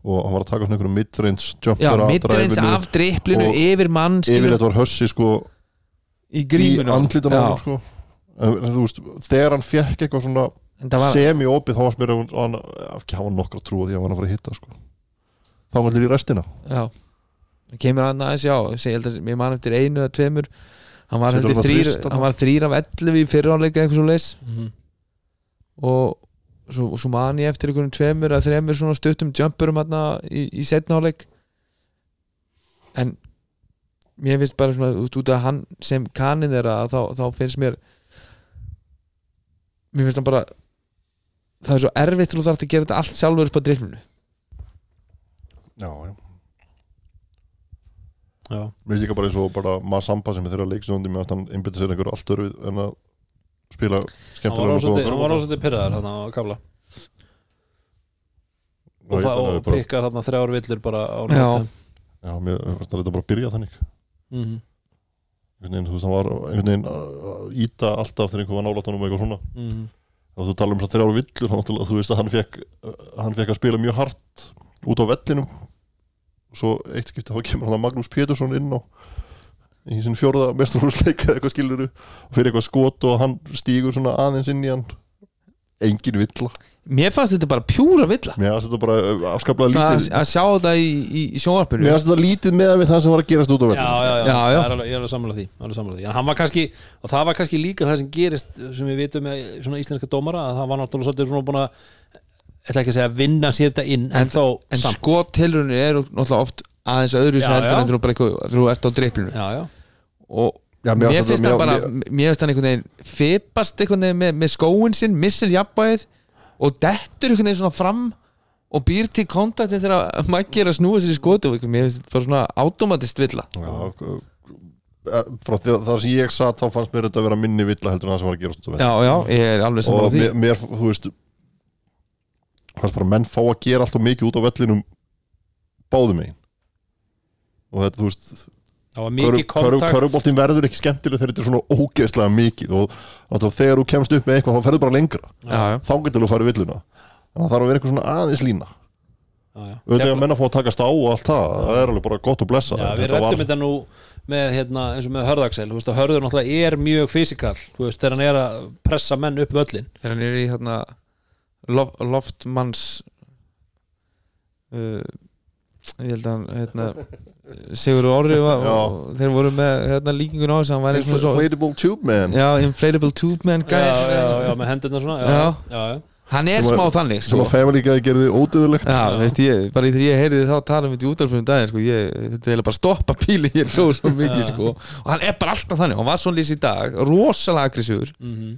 og hann var að taka svona einhverjum midrange jumper að midreins drive-inu. af dripplinu yfir mann yfir þetta var hössi sko í í gríminu andlítan á Já, hann sko. En, þú veist, þegar hann fekk eitthvað svona var, semi-opið þá var mér að hann ekki hafa nokkra trú á því að hann var að fara að hitta sko. Þá var allir í restina. Já. Kemur hann aðeins, já, ég held að ég man eftir einu eða tveimur hann var, að þrýr, hann var þrýr af 11 í fyriráleika eitthvað svo leis Mhm. og svo, svo man ég eftir einhvern tveimur að þreimur svona stuttum jumpurum hérna í, í setnáleik en mér finnst bara svona út, út af hann sem kaninn þeirra að þá, þá finnst mér mér finnst hann bara það er svo erfitt til þú þarf að gera þetta allt sjálfur upp á driflinu já, já Já. Mér finnst líka bara eins og bara maður sampa sem er þeirra leiksjóndi með að hann einbytta sér einhverju allt örfið en að spila hann var skemmtilega hann var ásvöldi pyrraðar hann á kafla. Og og, og að bara, pikkar hann þrjár villur bara á Já. nótum já, mér finnst það þetta bara að byrja þannig. Mhm. einhvern veginn, þú veist, hann var einhvern veginn að íta alltaf þegar einhver var nálátt honum og eitthvað svona. Mhm. og þú talar um svo þrjára villur hann, náttúrulega, þú veist að hann fekk hann fekk að spila mjög hart út á vellinum svo eitt skipti þá kemur hann að Magnús Pétursson inn á í sin fjórða mestrarhúsleik eða eitthvað skiluru og fyrir eitthvað skot og hann stígur svona aðeins inn í hann. Engin villa. Mér fannst þetta bara pjúra villa. Mér finnst þetta bara afskaplega Svona að, lítið. að sjá þetta í, í, í sjónvarpinu. Mér finnst þetta lítið með við það sem var að gerast út á Já, vellinu já, já, Já, já. Það er alveg, ég er alveg sammála því, alveg sammála því. En hann var kannski, og það var kannski líka það sem gerist sem við vitum með svona íslenska dómara að það var náttúrulega svolítið svona búin að ætla ekki að segja vinna sér þetta inn en, En- þó en samt. skottilrunir eru náttúrulega oft aðeins öðru sem heldur en þú bara eitthvað þú ert á dripplinu Já, já, og Já, mér mér finnst það bara mér- finnst hann einhvern veginn fipast einhvern veginn með, með skóin sinn missir jafnbæðið og dettur einhvern veginn svona fram og býr til kontaktin þegar Maggi er að snúa sér í skotu og mér finnst þetta bara svona automatist villa. Já, uh, frá því að það sem ég satt þá fannst mér þetta að vera minni villa heldur en það sem var að gerast út á vellinu já, já, ég er alveg saman á og því. mér, mér, þú veist fannst bara menn fá að gera allt og mikið út á vellinum báðum megin. Og þetta, þú veist það var mikið kontakt. Köruboltin verður ekki skemmtileg þegar þetta er svona ógeðslega mikið. Og þegar þú kemst upp með eitthvað þá ferður bara lengra. Já, já. þá getur þú farið villuna. Þannig að það þarf að vera eitthvað svona aðeins lína. Já, já. auðvitað að menna að fá að takast á og allt það. Það er alveg bara gott og blessa Já, við rættum þetta nú með, hérna, eins og með Hörðaksel. Að Hörður náttúrulega er mjög veist, þegar hann er að pressa menn upp völlin þegar hann er í hérna lof, loftmanns uh, ég held að hann hérna, Sigur Orri var, Já. og þeir voru með hérna, líkingun á þess að hann var eins og svo Inflatable Tube Man já, inflatable tube man já, já, já, með hendurna svona já, Já. já, já. hann er smá þannig sem sko. að Family Guy gerði ódöðulegt Já, veist ég, bara þegar ég heyrði þá tala um þetta í útdarfum daginn, sko, ég, þetta er bara stoppa píli, ég hljóð svo mikið, sko og hann er bara alltaf þannig, hann var svona lýs í dag rosalega aggressífur Mm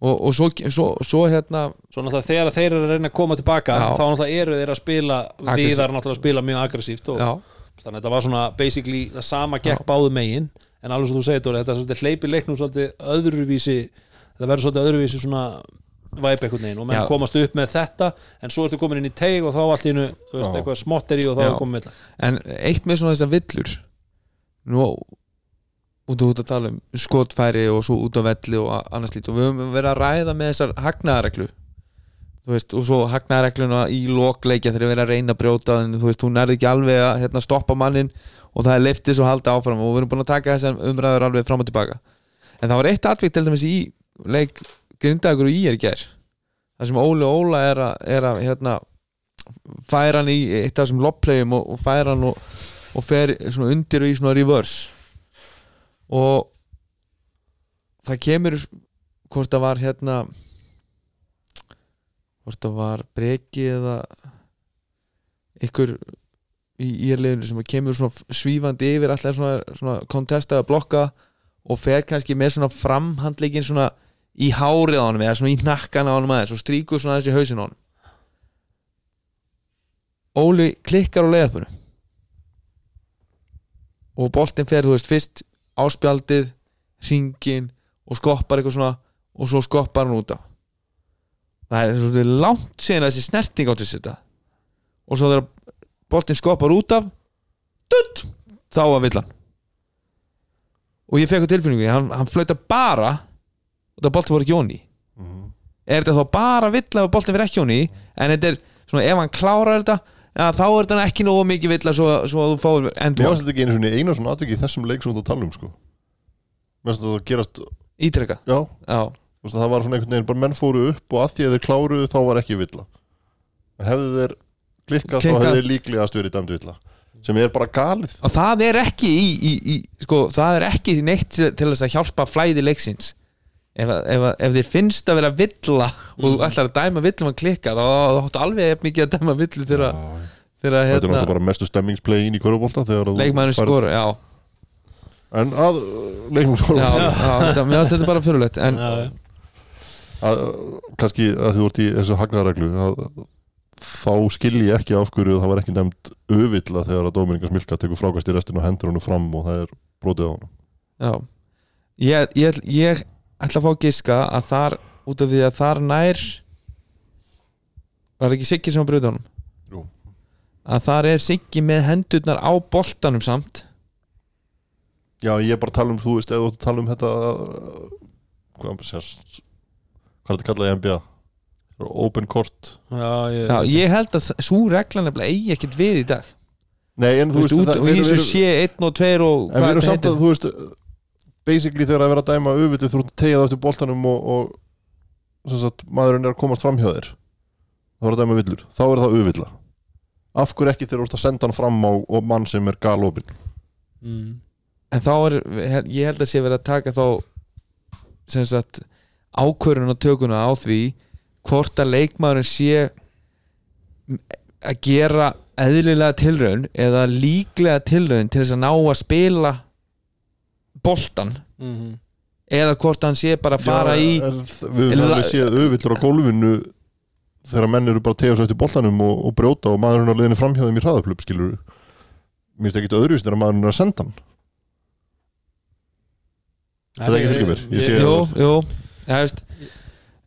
og, og svo, svo, svo hérna Svo náttúrulega þegar þeir eru að reyna að koma tilbaka Já. þá náttúrulega eru þeir að spila Aggressív. viðar náttúrulega að spila mjög aggressíft og já, þannig að þetta var svona basically það sama gekk báðu megin en alveg sem þú segir Dóri, þetta er hleypi leiknum svolítið öðruvísi þetta verður svolítið öðruvísi svona væp einhvern veginn og Já. komast upp með þetta en svo ertu komin inn í teig og þá allt í Já. eitthvað smotteri og þá er komið með en eitt með svona þessar villur nú út og út að tala um skotfæri og svo út á velli og annars lít og við höfum verið að ræða með þessar hagnaðareglu þú veist, og svo hagnaðaregluna í lokleikja þegar við erum að reyna að brjóta en þú veist, hún nærði ekki alveg að hérna, stoppa mannin og það er leiftis og halda áfram. Og við erum búin að taka þessar umræður alveg fram og tilbaka. En það var eitt atvik til dæmis í leik grindagur og í er í gær. Það sem Óli Óla er að, er að hérna, færa hann í eitt af þessum lopplegum og, og færa hann og, og fer undir og í svona reverse og það kemur hvort það var hérna hvort það var breki eða ykkur í írleginu sem kemur svona svífandi yfir alltaf svona, svona kontesta að blokka og fer kannski með svona framhandleikin svona í hárið á honum eða svona í nakkan á honum aðeins og stríkur svona aðeins í hausin á honum. Óli klikkar á leiðapunum og boltinn fer, þú veist, fyrst áspjaldið, ringin og skoppar eitthvað svona og svo skoppar hann út af það er svolítið langt síðan að þessi snerting átti sér þetta. Og svo þegar boltinn skoppar út af dutt, þá var villan og ég fekk á tilfinningu hann, hann flauta bara og það boltinn voru ekki onni Mhm. er þetta þá bara villa ef boltinn verið ekki onni en þetta er svona ef hann klárar þetta ja, þá er þetta ekki nógu mikið villa svo, svo að þú fáir end Mér finnst þetta ekki einu svona eina svona atviki í þessum leik sem þú ert að tala um sko. Mér finnst þetta að gerast, ítreka já. Já, veist, Það var svona einhvern veginn, bara menn fóru upp og að því að þeir kláruðu þá var ekki villa. En hefðu þeir klikkað þá hefðu þeir líklegast verið dæmd villa sem er bara galið. Og það er ekki í, í, í sko, það er ekki neitt til þess að hjálpa flæði leiksins ef, að- ef, að- ef þér finnst að vera villa og þú ætlar að dæma villum að klikka þá áttu alveg jafn mikið að dæma villu þegar þegar Þetta er hérna, náttúrulega bara mestu stemmingsplay inn í leikmæður færð- skora já, En að uh, skora já, þetta, þetta bara fyrirlegt en já, já. að, kannski að þú ert í þessu hagnaðareglu að þá skilji ég ekki af hverju það var ekki nefnd öfilla þegar að Dominika Smilka tekur frákast í restinu og hendur honum fram og það er brotið á honum. Já. Ég, ég, ég ætla að fá að giska að þar út af því að þar nær var ekki Siggi sem var bröð honum? Jú. að þar er Siggi með hendurnar á boltanum samt. Já, ég er bara að tala um, þú veist, eða þú ert að tala um þetta hvað, sérst, hvað er þetta kallað í NBA open court. Já, ég, Já, ég held að svo reglan eigi ekkert við í dag. Nei, en Þú veist, út, og í þessu sé 1 og 2 og En við erum þetta samt að, heitir. þú veist basically þegar að vera að dæma öfitið þú ert að tegja það eftir boltanum og, og sem sagt, maðurinn er að komast fram hjá þér þá er að dæma villur, þá er það öfilla af hverju ekki þegar þú ert að senda hann fram á og mann sem er galopin mm. En þá er, ég held að sé verið að taka þá sem sagt ákvörun og tökuna á því hvort að leikmaðurinn sé að gera eðlilega tilraun eða líklega tilraun til þess að ná að spila boltan Mm eða hvort hann sé bara að fara Já, í Við höfum alveg séð öfillur á gólfinu þegar menn eru bara að tegja svo eftir boltanum og, og brjóta og maðurinn er að leiðinu fram hjá þeim í hraðaplöp skilur Mér finnst ekki öðruvíst þegar maðurinn er að senda hann. Þetta er ekki fylgir mér. Ég sé- Jú, jú ja, veist,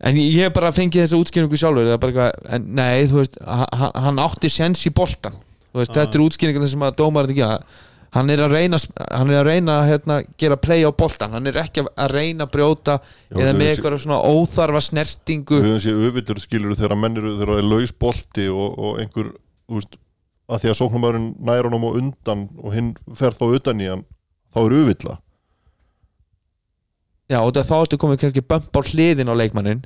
En ég hef bara fengið þessa útskýringu sjálfur það er en nei, þú veist hann, hann átti sens í boltan Þú veist, Já. þetta er útskýringu sem að dómarinn ekki að hann er að reyna hann er að reyna að hérna, gera play á boltan hann er ekki að reyna að brjóta Já, eða þú með veist- eitthvað svona óþarfa snertingu. Við höfum séð auðvitað skilur þegar menn eru þegar það er laus bolti og, og einhver þú veist, að því að sóknumæðurinn nær honum á undan og hinn fer þá utan í hann þá er auðvitað. Já og þá ertu komið kannski bömp á hliðin á leikmannin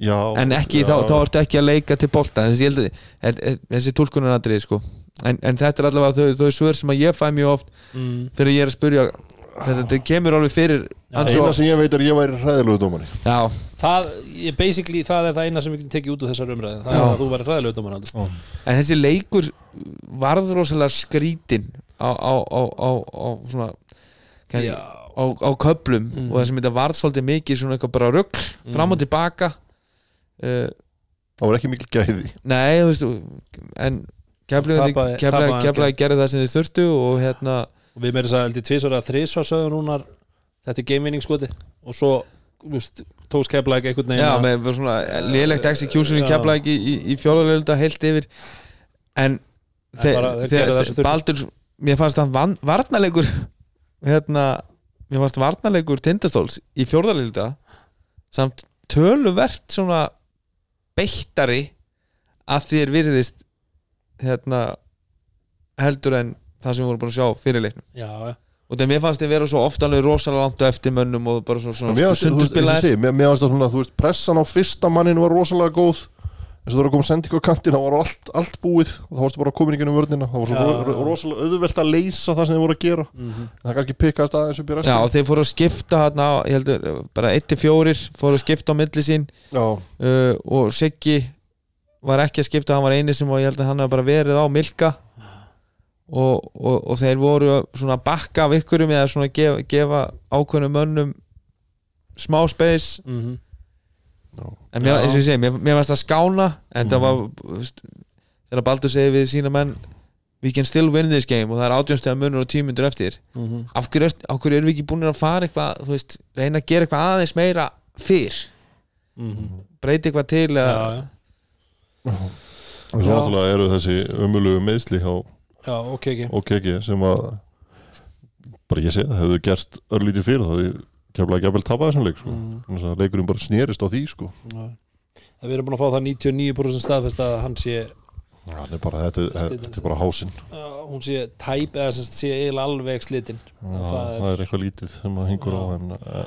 já, en ekki, já, þá, þá ertu ekki að leika til bolta. Þessi, ég þessi tólkunaratrið sko. En, en þetta er allavega þau, þau svör sem að ég fæ mjög oft mm. þegar ég er að spurja þetta, þetta kemur alveg fyrir ansi eina sem ég veit er að ég væri hræðilegu dómari já, það, ég, basically, það er það eina sem við getum tekið út úr þessar umræði það Já. er að þú verður hræðilega dómar Halldór. en þessi leikur varð rosalega skrítin á, á, á, á, á svona kann, Já. á, á köplum Mhm. og það sem þetta varð svolítið mikið svona eitthvað bara rugg fram og tilbaka uh, það var ekki mikil gæði nei, þú veist en keflaði keflaði gerði það sem þið þurftu og hérna og við meira þess að heldur tvisvar að þrisvar sögum núnar þetta er gamewinning skoti og svo just, tókst keflæk einhvern veginn já, með svona lélegt execution í keflaði í, í fjórðarleilunda heilt yfir. En þurfti. Baldur mér fannst það van, varnarleikur [laughs] hérna mér fannst varnarleikur tindastóls í fjórðarleilunda samt töluvert svona beittari að þér virðist hérna heldur en það sem við vorum búin að sjá fyrir leiknum. Já, já. og þegar mér fannst þið vera svo oft alveg rosalega langt á eftir mönnum og bara svo, svona mér fannst- þú það svona þú veist, pressan á fyrsta manninu var rosalega góð. Eins og það var að koma sending á kantin þá var allt, allt búið. Og þá varstu bara komin ekki um vörnina. Það var svo Já. ro rosalega auðvelt að leysa það sem þið voru að gera. Mhm. en það kannski pikkaðist aðeins upp í Já, restina. Og þeir fóru að skipta hérna, á- ég heldur, bara 1-4 fóru að skipta á milli sín. Já, uh, og Siggi var ekki að skipta, hann var eini sem og ég held að hann hafði bara verið á Milka og, og, og þeir voru svona að bakka af ykkurum eða svona að gefa, gefa ákveðnum mönnum smá space Mhm. en mér, eins og ég segi, mér, mér varst að skána en það var þú veist, þegar Baldur segi við sína menn we can still win this game og það er átjónstega munur og tímyndur eftir Mhm. af hverju, er, af hverju erum við ekki búin að fara eitthvað, þú veist, reyna að gera eitthvað aðeins meira fyrr, Mhm. breyti eitthvað til já, eða, já. Og svo náttúrulega eru þessi ömulegu meðsli ok OKG sem að bara ég segi það, hefðu gerst örlítið fyrir það því kemlaði ekki að vel tapa þessum leik sko. Að leikurinn bara snerist á því sko. Við erum búin að fá það 99% staðfest að hann sé er bara, þetta, þetta, þetta er bara hásinn hún sé tæp eða sem sé eiginlega alveg slitinn það það, er, er eitthvað lítið sem að hingur á en uh,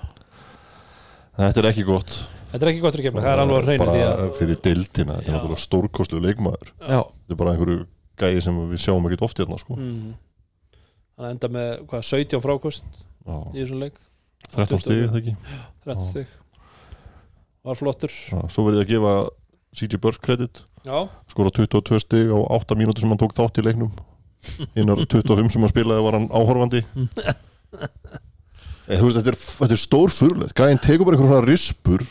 þetta er ekki gott þetta er ekki gott fyrir kemla, það er alveg að reyna bara því að fyrir deildina, þetta er náttúrulega stórkostlu leikmaður. Já, þetta er bara einhverju gæi sem við sjáum ekkert oft hérna sko. mm. hann enda með hvað, 17 frákost Já, í þessum leik? 13 stig eða ekki? 13 Já. stygg var flottur. Já, svo verið að gefa CJ Burke kredit. Já, skora 22 stig á 8 mínútur sem hann tók þátt í leiknum. Innar 25 sem hann spilaði var hann áhorfandi [laughs] Eð, veist, þetta, er, þetta er stór fyrirlegt gæðin tekur bara einhver svona rispur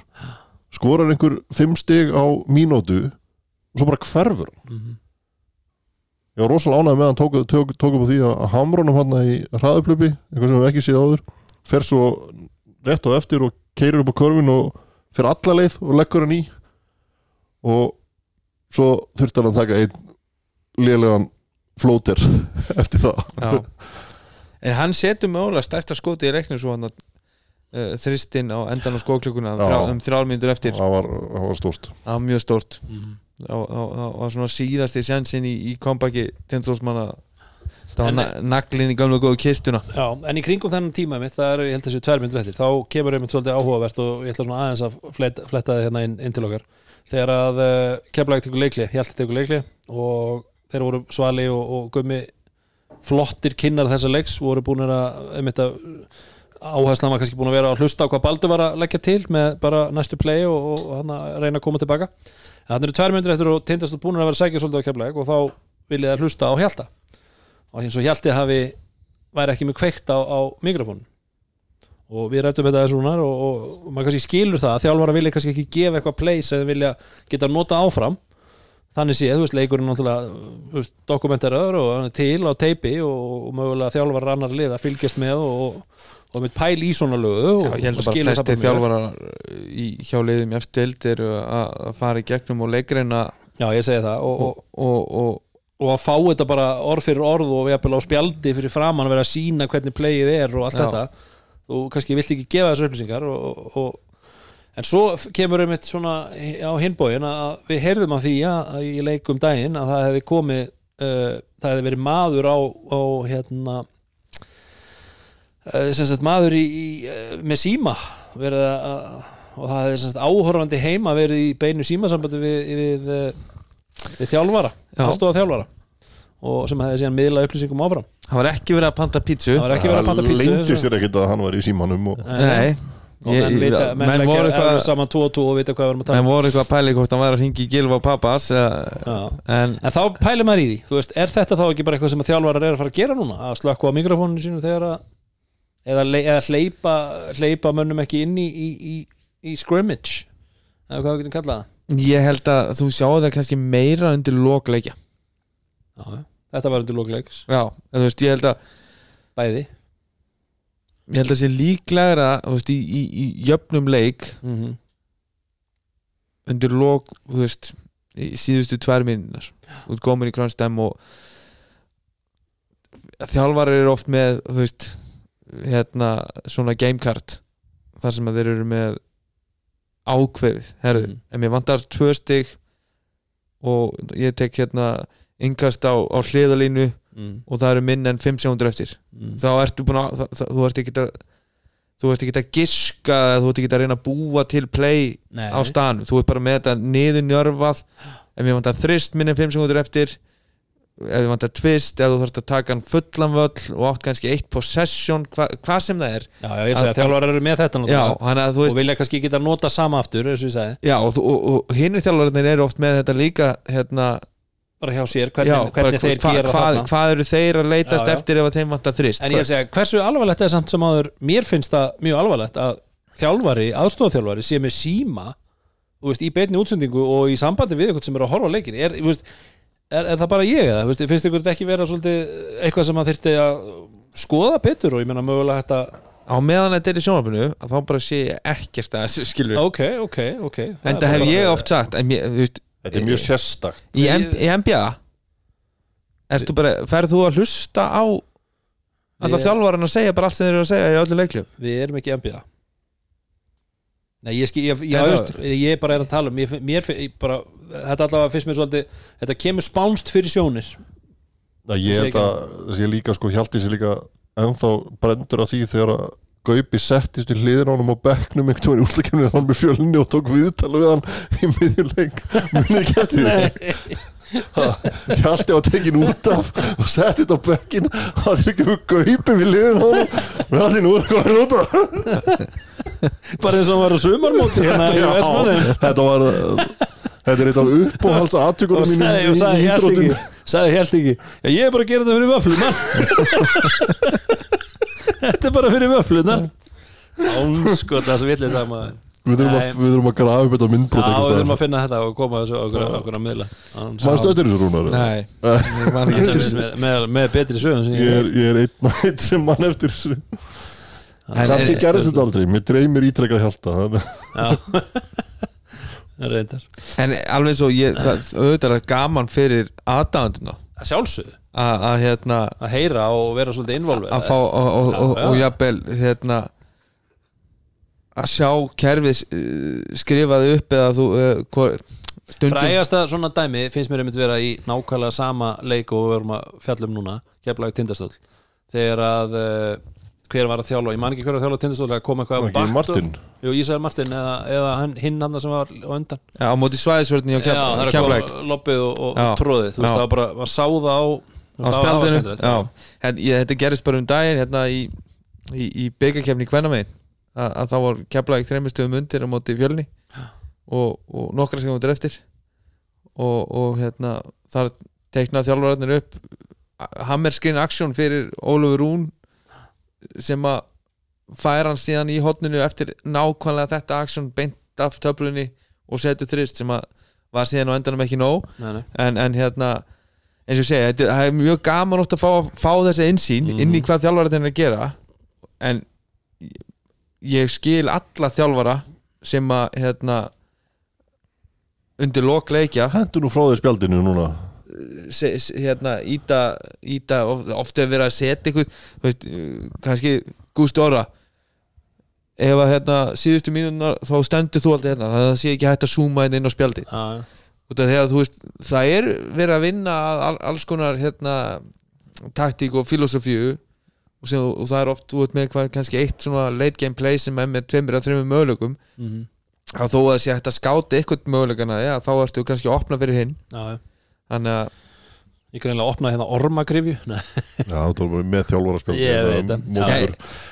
skorar einhver 5 stig á mínútu og svo bara hverfur hann. Mhm. ég var rosalega ánægð með að hann tók, tók, tók upp á því að hamrunum hann í hraðuplöpi eitthvað sem við ekki séð áður fer svo rétt á eftir og keirir upp á körfin og fer alla leið og leggur hann í. Og svo þurfti hann að taka einn lélegan flóter [laughs] eftir það en hann setur mögulega stærsta skoti í reiknum svo hann að uh, þristinn á endan á þrjá, um þrjár mínútur eftir. Það var, það var stórt. Það var mjög stórt. Mhm. það var- það var svona síðasti sjansinn í, í kompaki tindrósmanna það var na naglinn í gamla góðu kistuna. Já, en í kringum þennan tíma mitt, það er, ég held þessi tvær myndir eftir, þá kemur einmitt svolítið áhugavert og ég ætla svona aðeins að fletta, fletta þið hérna inn, inn til okkar. Þegar að uh, kemlaði tekur leikli, Hjalti tekur leikli og þeir voru Svali og, og Gummi flottir kynnar þessa leiks voru búin að, einmitt að áherslan var kannski búin að vera að hlusta á hvað Baldur var að leggja til með bara næstu play og, og, og hann að reyna að koma tilbaka. En þannig eru tvær myndir eftir og tindast búin að vera sækja svolítið á kemlaði og þá viljið að hlusta á Hjalta. Og eins og Hjalti hafi væri ekki með kveikt á, á mikrofónun og við rættum þetta þessu núna og, og, maður kannski skilur það að þjálfara vilja kannski ekki gefa eitthvað play sem vilja geta nota áfram þannig séð, þú veist, leikurinn náttúrulega dokumenteraður og til á teipi og, og mögulega þjálfara annar lið að fylgjast með og, og með pæl í svona lögu og, Já, ég held og að bara flesti þjálfarar í hjáleiðum eftir eru að fara í gegnum og leikreina Já, ég segi það. Og, og, og, og, og, og að fá þetta bara orð fyrir orð og jafnvel á spjaldi fyrir framann að vera að sína hvernig playið er og allt Já. þetta. Þú kannski vilt ekki gefa þessu upplýsingar og, og, og, en svo kemur einmitt svona á hinbóin að við heyrðum af því að, í leikum daginn að það hefði komið uh, það hefði verið maður á, á hérna uh, sem sagt maður í, í, uh, með síma verið að, og það hefði sem sagt áhorfandi heima verið í beinu símasambandi við, við, við, við þjálfara, Já. aðstofa þjálfara og sem hefði síðan miðla upplýsingum áfram. Það var ekki verið að panta pítsu. Það var ekki verið að panta pítsu lengdi sér ekkit að hann var í símanum og nei og menn, vita, menn, menn voru eitthvað saman 2 og 2 og vita hvað við erum að tala menn um. voru eitthvað að pæla í hvort hann væri að ringi í Gilva og pappas en en þá pælir maður í því, þú veist, er þetta þá ekki bara eitthvað sem þjálfarar er að fara að gera núna? Að slökka á mikrofóninu sínum þegar að eða, eða hleypa, hleypa mönnum ekki inn í, í, í, í scrimmage? Eða hvað við getum kallað ég held að þú sjáu það kannski meira undir lokleikja þetta var undir lókleiks já, en þú veist, ég held að bæði ég held að sé líklegra veist, í, í, í jöfnum leik mm -hmm. undir í síðustu tvær minnar út komin í kronstem og þjálfar eru oft með veist hérna svona gamecard þar sem að þeir eru með ákveðið herru, Mhm. en mér vantar tvö stig og ég tek hérna yngast á, á hliðalínu mm. og það eru minn en 5 sekundur eftir Mm. þá ertu búin að þú ert ekki að þú ert ekki að giska eða þú ert ekki að reyna að búa til play Nei. á stanum, þú ert bara með þetta niður njörfað ef ég vant að þrist minn en 5 sekundur eftir ef ég vant að twist, ef þú þarft að taka hann fullan völl og átt kannski eitt possession hva, hvað sem það er já, já, ég segi að þjálfarar eru með þetta já, og veist vilja kannski geta nota sama aftur og já, og, þú- og, og hinnir þjálfararnir eru oft með þetta líka hérna, bara hjá sér hvernig, já, hvernig bara þeir hva, gera hvað, þarna. hvað eru þeir að leitast Já, já. eftir ef að þeim vant að þrist? En ég er að segja, hversu alvarlegt er samt sem áður mér finnst það mjög alvarlegt að þjálfari, aðstofþjálfari sé með síma veist, í beinni útsendingu og í sambandi við eitthvað sem er að horfa leikin er, veist, er, er það bara ég eða, finnst ykkur þetta ekki vera svolítið eitthvað sem að þyrfti að skoða betur og ég meina mögulega þetta á meðan þetta er í sjónvarpinu að þá bara sé ég ekkert að þessu skilur ok, ok, ok. Það en er það hef ég oft sagt en mér, þú veist, þetta er mjög sérstakt. Í, í NBA ertu bara, ferð þú að hlusta á alltaf þjálfarinn að segja bara allt sem þeir eru að segja í öllu leiklu við erum ekki NBA Nei, ég, skil, ég, ég, veist- ég bara er að tala um mér, bara, þetta allavega finnst mér svolítið þetta kemur spánst fyrir sjónir. Það ég þessi líka sko hjaldi sér líka ennþá brendur á því þegar að Gaupi settist í hliðin á honum á bekknum einhvern veginn úrstakefni hann með fjölni og tók viðtal við hann í miðjuleik. Munið ekki eftir því? Hjalti var tekin út af og settist á bekkin og það er ekki með Gaupi við hliðin á honum. Og Hjalti nú hvað er út af. Bara eins og hann var á sumarmóti hérna þetta var þetta er eitt af uppáhalds og aðtökunum mínum sagði, og sagði helt ekki. já ég er bara að gera þetta fyrir vöflunar þetta er bara fyrir vöflunar ánskot það sem villið sama já, Við þurfum, að, við þurfum að grafa upp þetta myndbrot við þurfum að finna þetta og koma þessu okkur, okkur að miðla. Maður stöður þessu rúnar? Nei, ég man ekki með, eftir þessu. með, með, með betri sögum sem Ég er, ég er einn og einn sem mann eftir þessu. En- Kannski en- gerðist þetta aldrei, mér dreymir ítrekkað já. það [laughs] reyndar. En alveg svo ég, það, auðvitað er gaman fyrir aðdáðunduna að sjálfsögðu. Að að, hérna að heyra og vera svolítið involver að fá og, og, Já, og, já. og jafnvel hérna að sjá kerfið uh, skrifað upp eða þú uh, hvor- stundum frægasta svona dæmi finnst mér einmitt vera í nákvæmlega sama leik og við verum að fjallum núna keflaði tindastöld þegar að uh, hver var að þjálfa, ég man ekki hver var að þjálfa tindastöld að koma eitthvað Martin? Jú, Ísæður Martin eða, eða hann, hinn hann sem var á undan. Já, á móti er að keflæk koma loppið og, og Já. tróðið þú veist, það var bara, maður sá það á á spjaldinu. já. En, ég, þetta gerist bara um daginn hérna í, í, í byggakefni kvennamegin. Að, að þá var keflæk þreymistöðum undir á móti fjölni. Og, og nokkra sekundur eftir. Og, og hérna þar teiknaði þjálfararnir upp hammerskrin aksjón fyrir Ólafur Rún sem að færa hann síðan í hotninu eftir nákvæmlega þetta aksjón beint af töflunni og setu þrist sem að var síðan á endanum ekki nóg. Nei, nei. en, en hérna eins og ég segja, þetta það er mjög gaman ótt að fá, fá þessi einsýn inn í hvað þjálfara þeir eru að gera. En ég skil alla þjálfara sem að hérna undir lok leikja. Hentu nú frá því spjaldinu núna se, se, hérna, íta, íta of- oft er verið að setja ykkur uh, kannski Gústi Orra ef að hérna, síðustu mínunar þá stendur þú alltaf hérna þannig að það sé ekki hægt að zooma inn á spjaldi Já, já. út að þú veist, það er verið að vinna alls konar hérna, taktík og filosofíu og, sem, og það er oft, veit með kannski eitt late game play sem er með tveimur að þreimur möguleikum Mhm. að þó að það sé hægt að skáta eitthvað möguleikana ja, þá ertu kannski að opna fyrir hinn já, já. Þannig að Ég greinlega opnaði hérna ormagrifju. Já, þú erum með þjálfara spjald Ég veit það.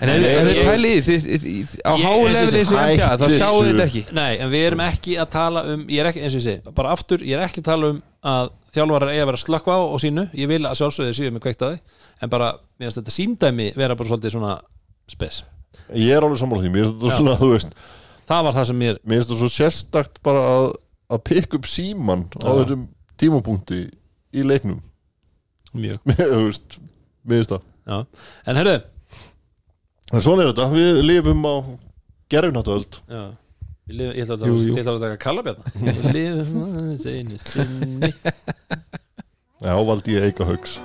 En ef þið pælið þið- þið- þið- á Ég- háu eins og lefni sé, eins og NBA þá sjáu þetta ekki. Nei, en við erum ekki að tala um Ég er ekki, eins og ég segi, bara aftur Ég er ekki að tala um að þjálfarar eiga að vera að slökkva á, á sínu Ég vil að sjálfsögðu séu með kveikt að því En bara, mér finnst þetta síndæmi vera bara svolítið svona spes. Ég er alveg sammála því, mér finnst þetta svona, þú að að á tímapunkti í leiknum. Mjög. [laughs] Það. Já. En herru, En svona er þetta, við lifum á gerfinhattöld já. Ég, ætla að, að taka kallabjarna. [laughs] Við lifum aðeins einu sinni. [laughs] Já, valdi ég Eika Haugs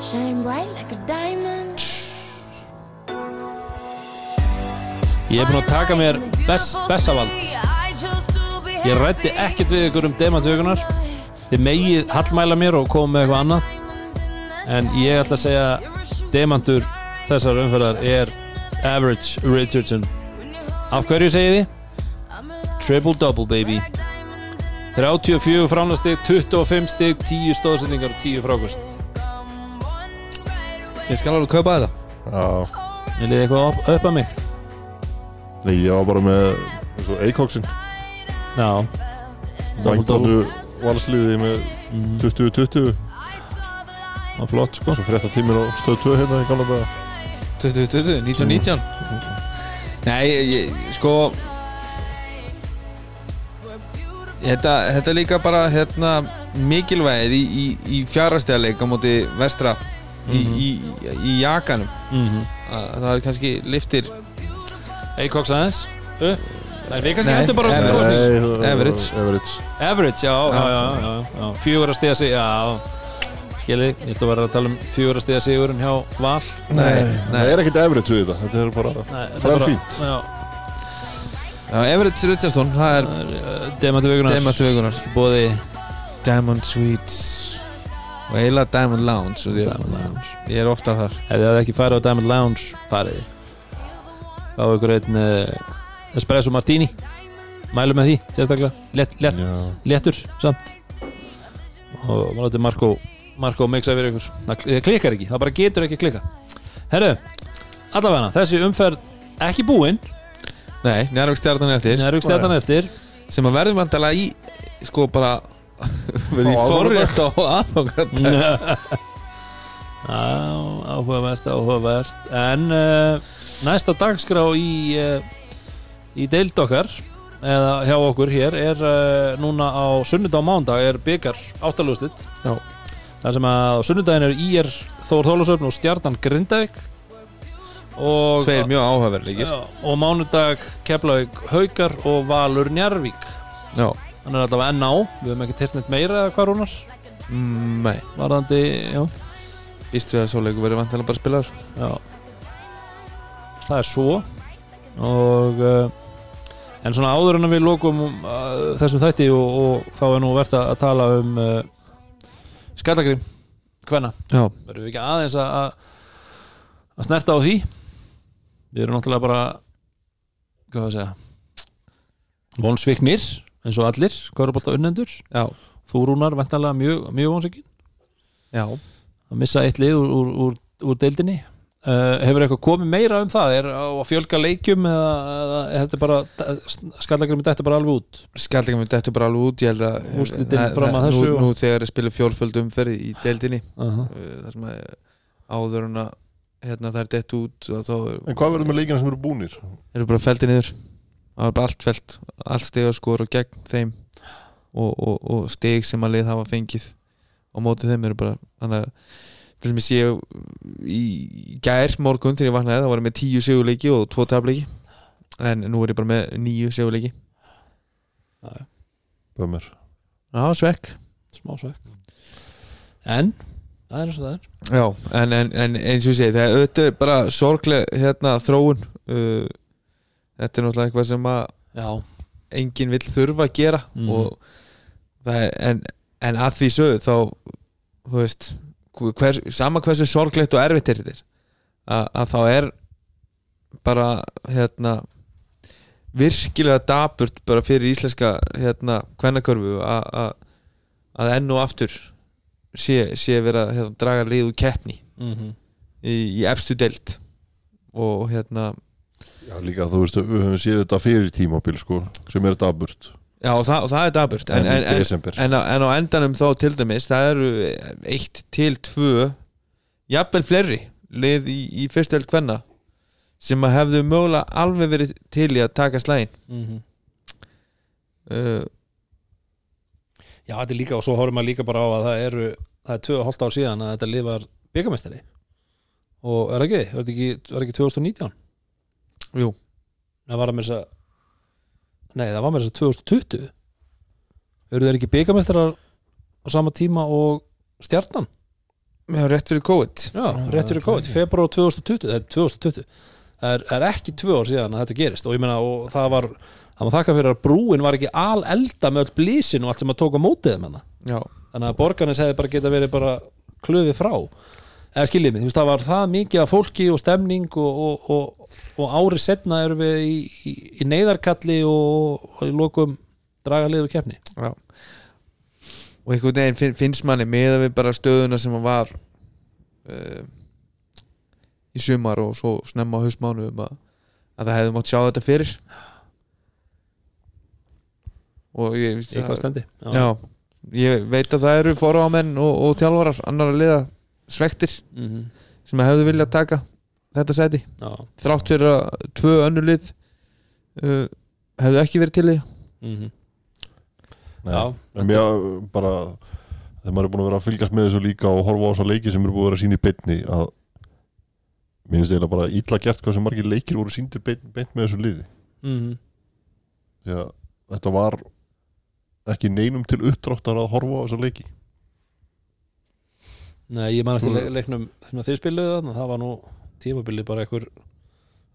Shine bright like a diamond. Ég er búin að taka mér best, besavald Ég rætti ekkert við ykkur um demantökunar Þið megið hallmæla mér og koma með eitthvað annað. En ég ætla að segja Demantur þessar umferðar er Average Richardson. Af hverju segið þið? Triple double baby. 34 framlastig, 25 stig 10 stóðsendingar og 10 frákvist ég skal alveg kaupa þetta. Já, Ég liði eitthvað upp, upp að mig? Nei, ég var bara með eins og Eikóksin Vangtátu valsliði með mm, 20-20 Það var flott sko. Svo frétta tímir á stöð 2 hérna í gamla daga. 2020, 1919 Nei, ég, sko Þetta, þetta er líka bara hérna, mikilvægið í, í, í fjárhastæðarleik á móti vestra í, Mhm. í, í jakanum. Mm -hmm. að það er kannski liftir Eikoks aðeins upp Nei, við kannski hendur bara Average. Average. Average. Average, já, já, Já. já, já, já. Fjögur að stiga sig, já. Skilji, ég ætla að vera að tala um fjögur að stiga sigurinn hjá Val. Nei, Það er ekkert average við þetta Þetta er bara Nei, þetta Það er bara- fínt. Everett Richardson, það er uh, Demantu vikunar Bóði. Diamond Suites og eiginlega Diamond Lounge Diamond Lounge. ég er ofta þar. Ef þið hafði ekki farið á Diamond Lounge, farið þið. Fáðu ykkur einn uh, Espresso Martini. Mælum með því, sérstaklega. Lett, Já. Léttur, samt. Og maður látið Marko Marko mixa fyrir ykkur. Það klikkar ekki, það bara getur ekki klikka. Herru, allavega Þessi umferð ekki búin. Nei, Njárvík stjarnan eftir. Stjarnan eftir. sem að verðum vandalega í sko bara [laughs] verði í Á forrétt á aðfangat [laughs] Já, áhugavert, áhugavert. En uh, næsta dagskrá í uh, í deild okkar eða hjá okkur hér er uh, núna á sunnudag og mándag er byggar áttalústitt þar sem að á sunnudaginn er IR Þór Þólasöfn og Stjarnan Grindavík. Og, Tveir mjög áhugaverðleikir. Já, og mánudag Keflavík Haukar og Valur Njarvík Já, hann er allavega enn á, við höfum ekki tyrt neitt meira eða hvað rúnar, mm, nei. Varðandi já, Íst við að sáleiku verið vantilega bara spilaður. Já. Það er svo. Og uh, en svona áður en við lokum uh, þessum þætti og, og þá er nú verðt að, tala um uh, skallagrim hvenna, verðum við ekki aðeins að að- snerta á því? Við erum náttúrulega bara hvað að segja vonsviknir eins og allir, kvörubólta unnendur já, þú rúnar vantanlega mjög, mjög vonsvikin já. Að missa eitt lið úr, úr, úr, úr deildinni uh, hefur eitthvað komið meira um það er á að fjölga leikjum eða, eða er þetta bara skallagrimmi þetta bara alveg út Skaldingum við dettu bara alveg út Ég held að fram að þessu Nú, og- nú þegar er spilið fjórföld umferð í deildinni uh -huh. uh, Það sem að áður en að hérna það er dett út og þá En hvað verður með leikina sem eru búnir? eru bara feldi niður það er bara allt felt, allt stegaskor og gegn þeim og, og, og steg sem að lið hafa fengið á móti þeim eru bara þannig að til dæmis ég í í gær morgun þegar ég vaknaði þá var ég með tíu sigurleiki og tvo tableiki. En nú er ég bara með níu sigurleiki Bömmir Já, svekk. Smá svekk. En, það er eins og það er. Já, en, en, en eins og ég segi það er auðvitað bara sorgleg hérna þróun. Uh, þetta er náttúrulega eitthvað sem að já, enginn vill þurfa að gera. Mhm. og það en, en að því sögðu þá þú veist hvers, sama hversu sorglegt og erfitt er þetta. Að, að þá er bara hérna virkilega daburt bara fyrir íslenska hérna kvennakörfu að, að, að enn og aftur sé, sé vera að hérna, draga lið úr keppni mm í, í efstu deild. Og hérna Já, líka þú veist, við höfum séð þetta fyrir tímabil sko, sem er daburt já og það, og það er daburt en, en, en, en, á, en á endanum þá til dæmis það eru eitt til tvö jafnvel fleiri lið í, í fyrstu held kvenna sem að hefðu mögulega alveg verið til í að taka slægin -hmm. uh, já, þetta er líka og svo horfum maður líka bara á að það eru það er tvö og hálft ár síðan að þetta lið var byggamestari og er ekki, var þetta ekki, var ekki 2019 jú, það var að þess að nei, það var með þess að 2020 eru þeir ekki byggamestrar á sama tíma og stjarnan? Já, rétt fyrir COVID. Já, rétt fyrir COVID, februar 2020 það er 2020 það er, er ekki tvö ár síðan að þetta gerist og ég meina, og það var það var þakka fyrir að brúin var ekki al elda með öll blísin og allt sem að tóka mótið með það já, þannig að borgarnes hefði bara geta verið bara klöfið frá eða skiljið mig, þú veist, það var það mikið af fólki og stemning og, og, og, og árið setna erum við í, í, í neyðarkalli og, og í lokum draga liðu keppni. Já. Og einhvern veginn finn, finnst manni með við bara stöðuna sem að var uh, í sumar og svo snemma á haustmánuðum að, að það hefði mátt sjá þetta fyrir. Og ég hvað stendi já, ég veit að það eru forámenn og, og þjálfarar annar að liða svektir mm sem hefðu viljað taka þetta sæti já. þrátt fyrir að tvö önnur lið uh, hefðu ekki verið til því Mm Nei. já. en mér bara þegar maður er búin að vera að fylgjast með þessu líka og horfa á þessa leiki sem eru búin að vera að sína í beinni að mér finnst eiginlega bara illa gert hvað sem margir leikir voru síndir beint, beint með þessu liði Mm því að þetta var ekki neinum til uppdráttar að horfa á þessa leiki Nei, ég man eftir Mm. le leiknum sem að þið spiluðu þarna, það var nú tímabili bara einhver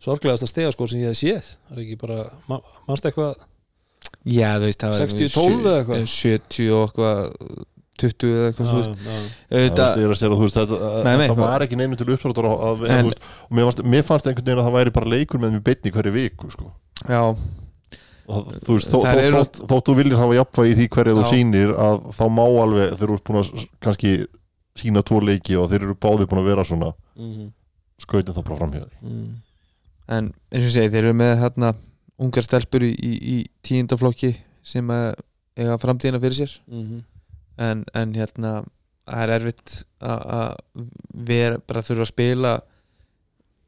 sorglegasta stegaskór sem ég hef séð það er ekki bara, ma mannst eitthvað já, þú veist, það var 60-12 eða eitthvað? 70 og eitthvað 20 eða eitthvað, þú veist já, já. Það auðvitað, að segja, þú veist, þetta, Nei, nei, þetta hvað- var ekki neinum til veist, og mér fannst, mér fannst einhvern veginn að það væri bara leikur með mér beinni hverju viku sko. já, og þú veist, þó, þú viljir hafa jafnvægi í því hverju þú Já. sýnir að þá má alveg þeir eru búin að kannski sína tvo leiki og þeir eru báði búin að vera svona Mm skautin þá bara framhjá því. -hmm. en eins og ég segi, þeir eru með hérna ungar stelpur í, í, í tíundaflokki sem að eiga framtíðina fyrir sér. Mm en, en hérna það er erfitt að- að vera bara þurfa að spila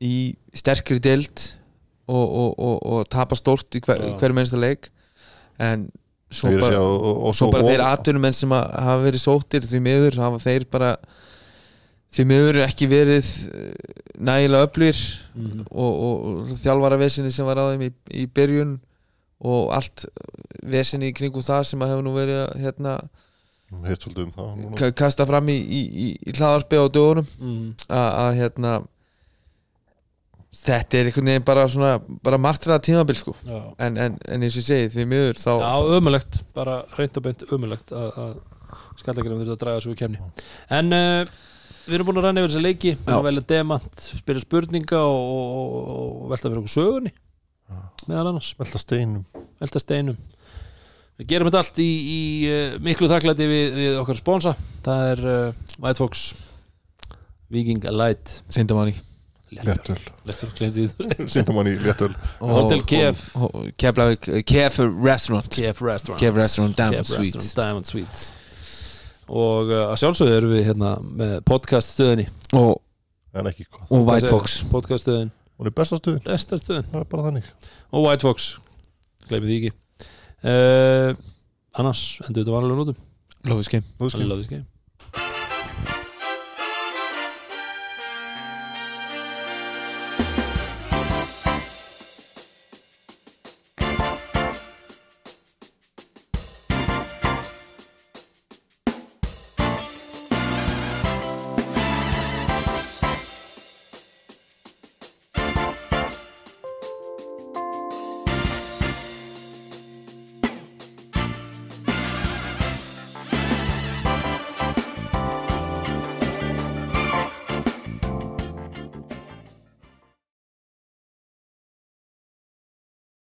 í sterkri deild og, og, og, og tapa stórt í hver, Já. hverjum einsta leik. En svo er bara, og, og, og svo bara og- þeir atvinnumenn sem að hafa verið sóttir því miður hafa þeir bara því miður ekki verið eh, nægilega öflugir Mhm. og, og, og þjálfara vesinni sem var á þeim í, í byrjun og allt vesinni í kringum það sem að hefur nú verið hérna, um það núna. ka- kasta fram í, í, í, í hlaðarpi á dögunum Mm að að, hérna þetta er einhvern veginn bara svona bara martraða tímabil sko. Já, en, en, en eins og ég segi því miður þá, já ömulegt bara reynd og beint ömulegt að, að skallakirinn þurft að draga svo í kemni en uh, við erum búin að ranna yfir þessa leiki. Við erum Já. velja demant, spyrja spurninga og, og, og velta fyrir okkur sögunni meðal annars, Velta steinum. Velta steinum. Við gerum þetta allt í, í uh, miklu þakklæti við, við okkar sponsa það er uh, White Fox Viking Light. Sindamanni Léttöl. Sindamann í léttöl. Hotel Kef. Keflavík Kef Restaurant. Kef Restaurant. Kef Restaurant Diamond Kef Suites. Restaurant Diamond Suites. Og uh, að sjálfsögðu erum við hérna með podcast stöðinni og, En ekki hvað. og White Fox. podcast stöðin, Hún er besta stuðin besta stöðin. Það er bara þannig. Og White Fox, gleymið því ekki. Uh, annars endur þetta vanlega nótum. Lóðiski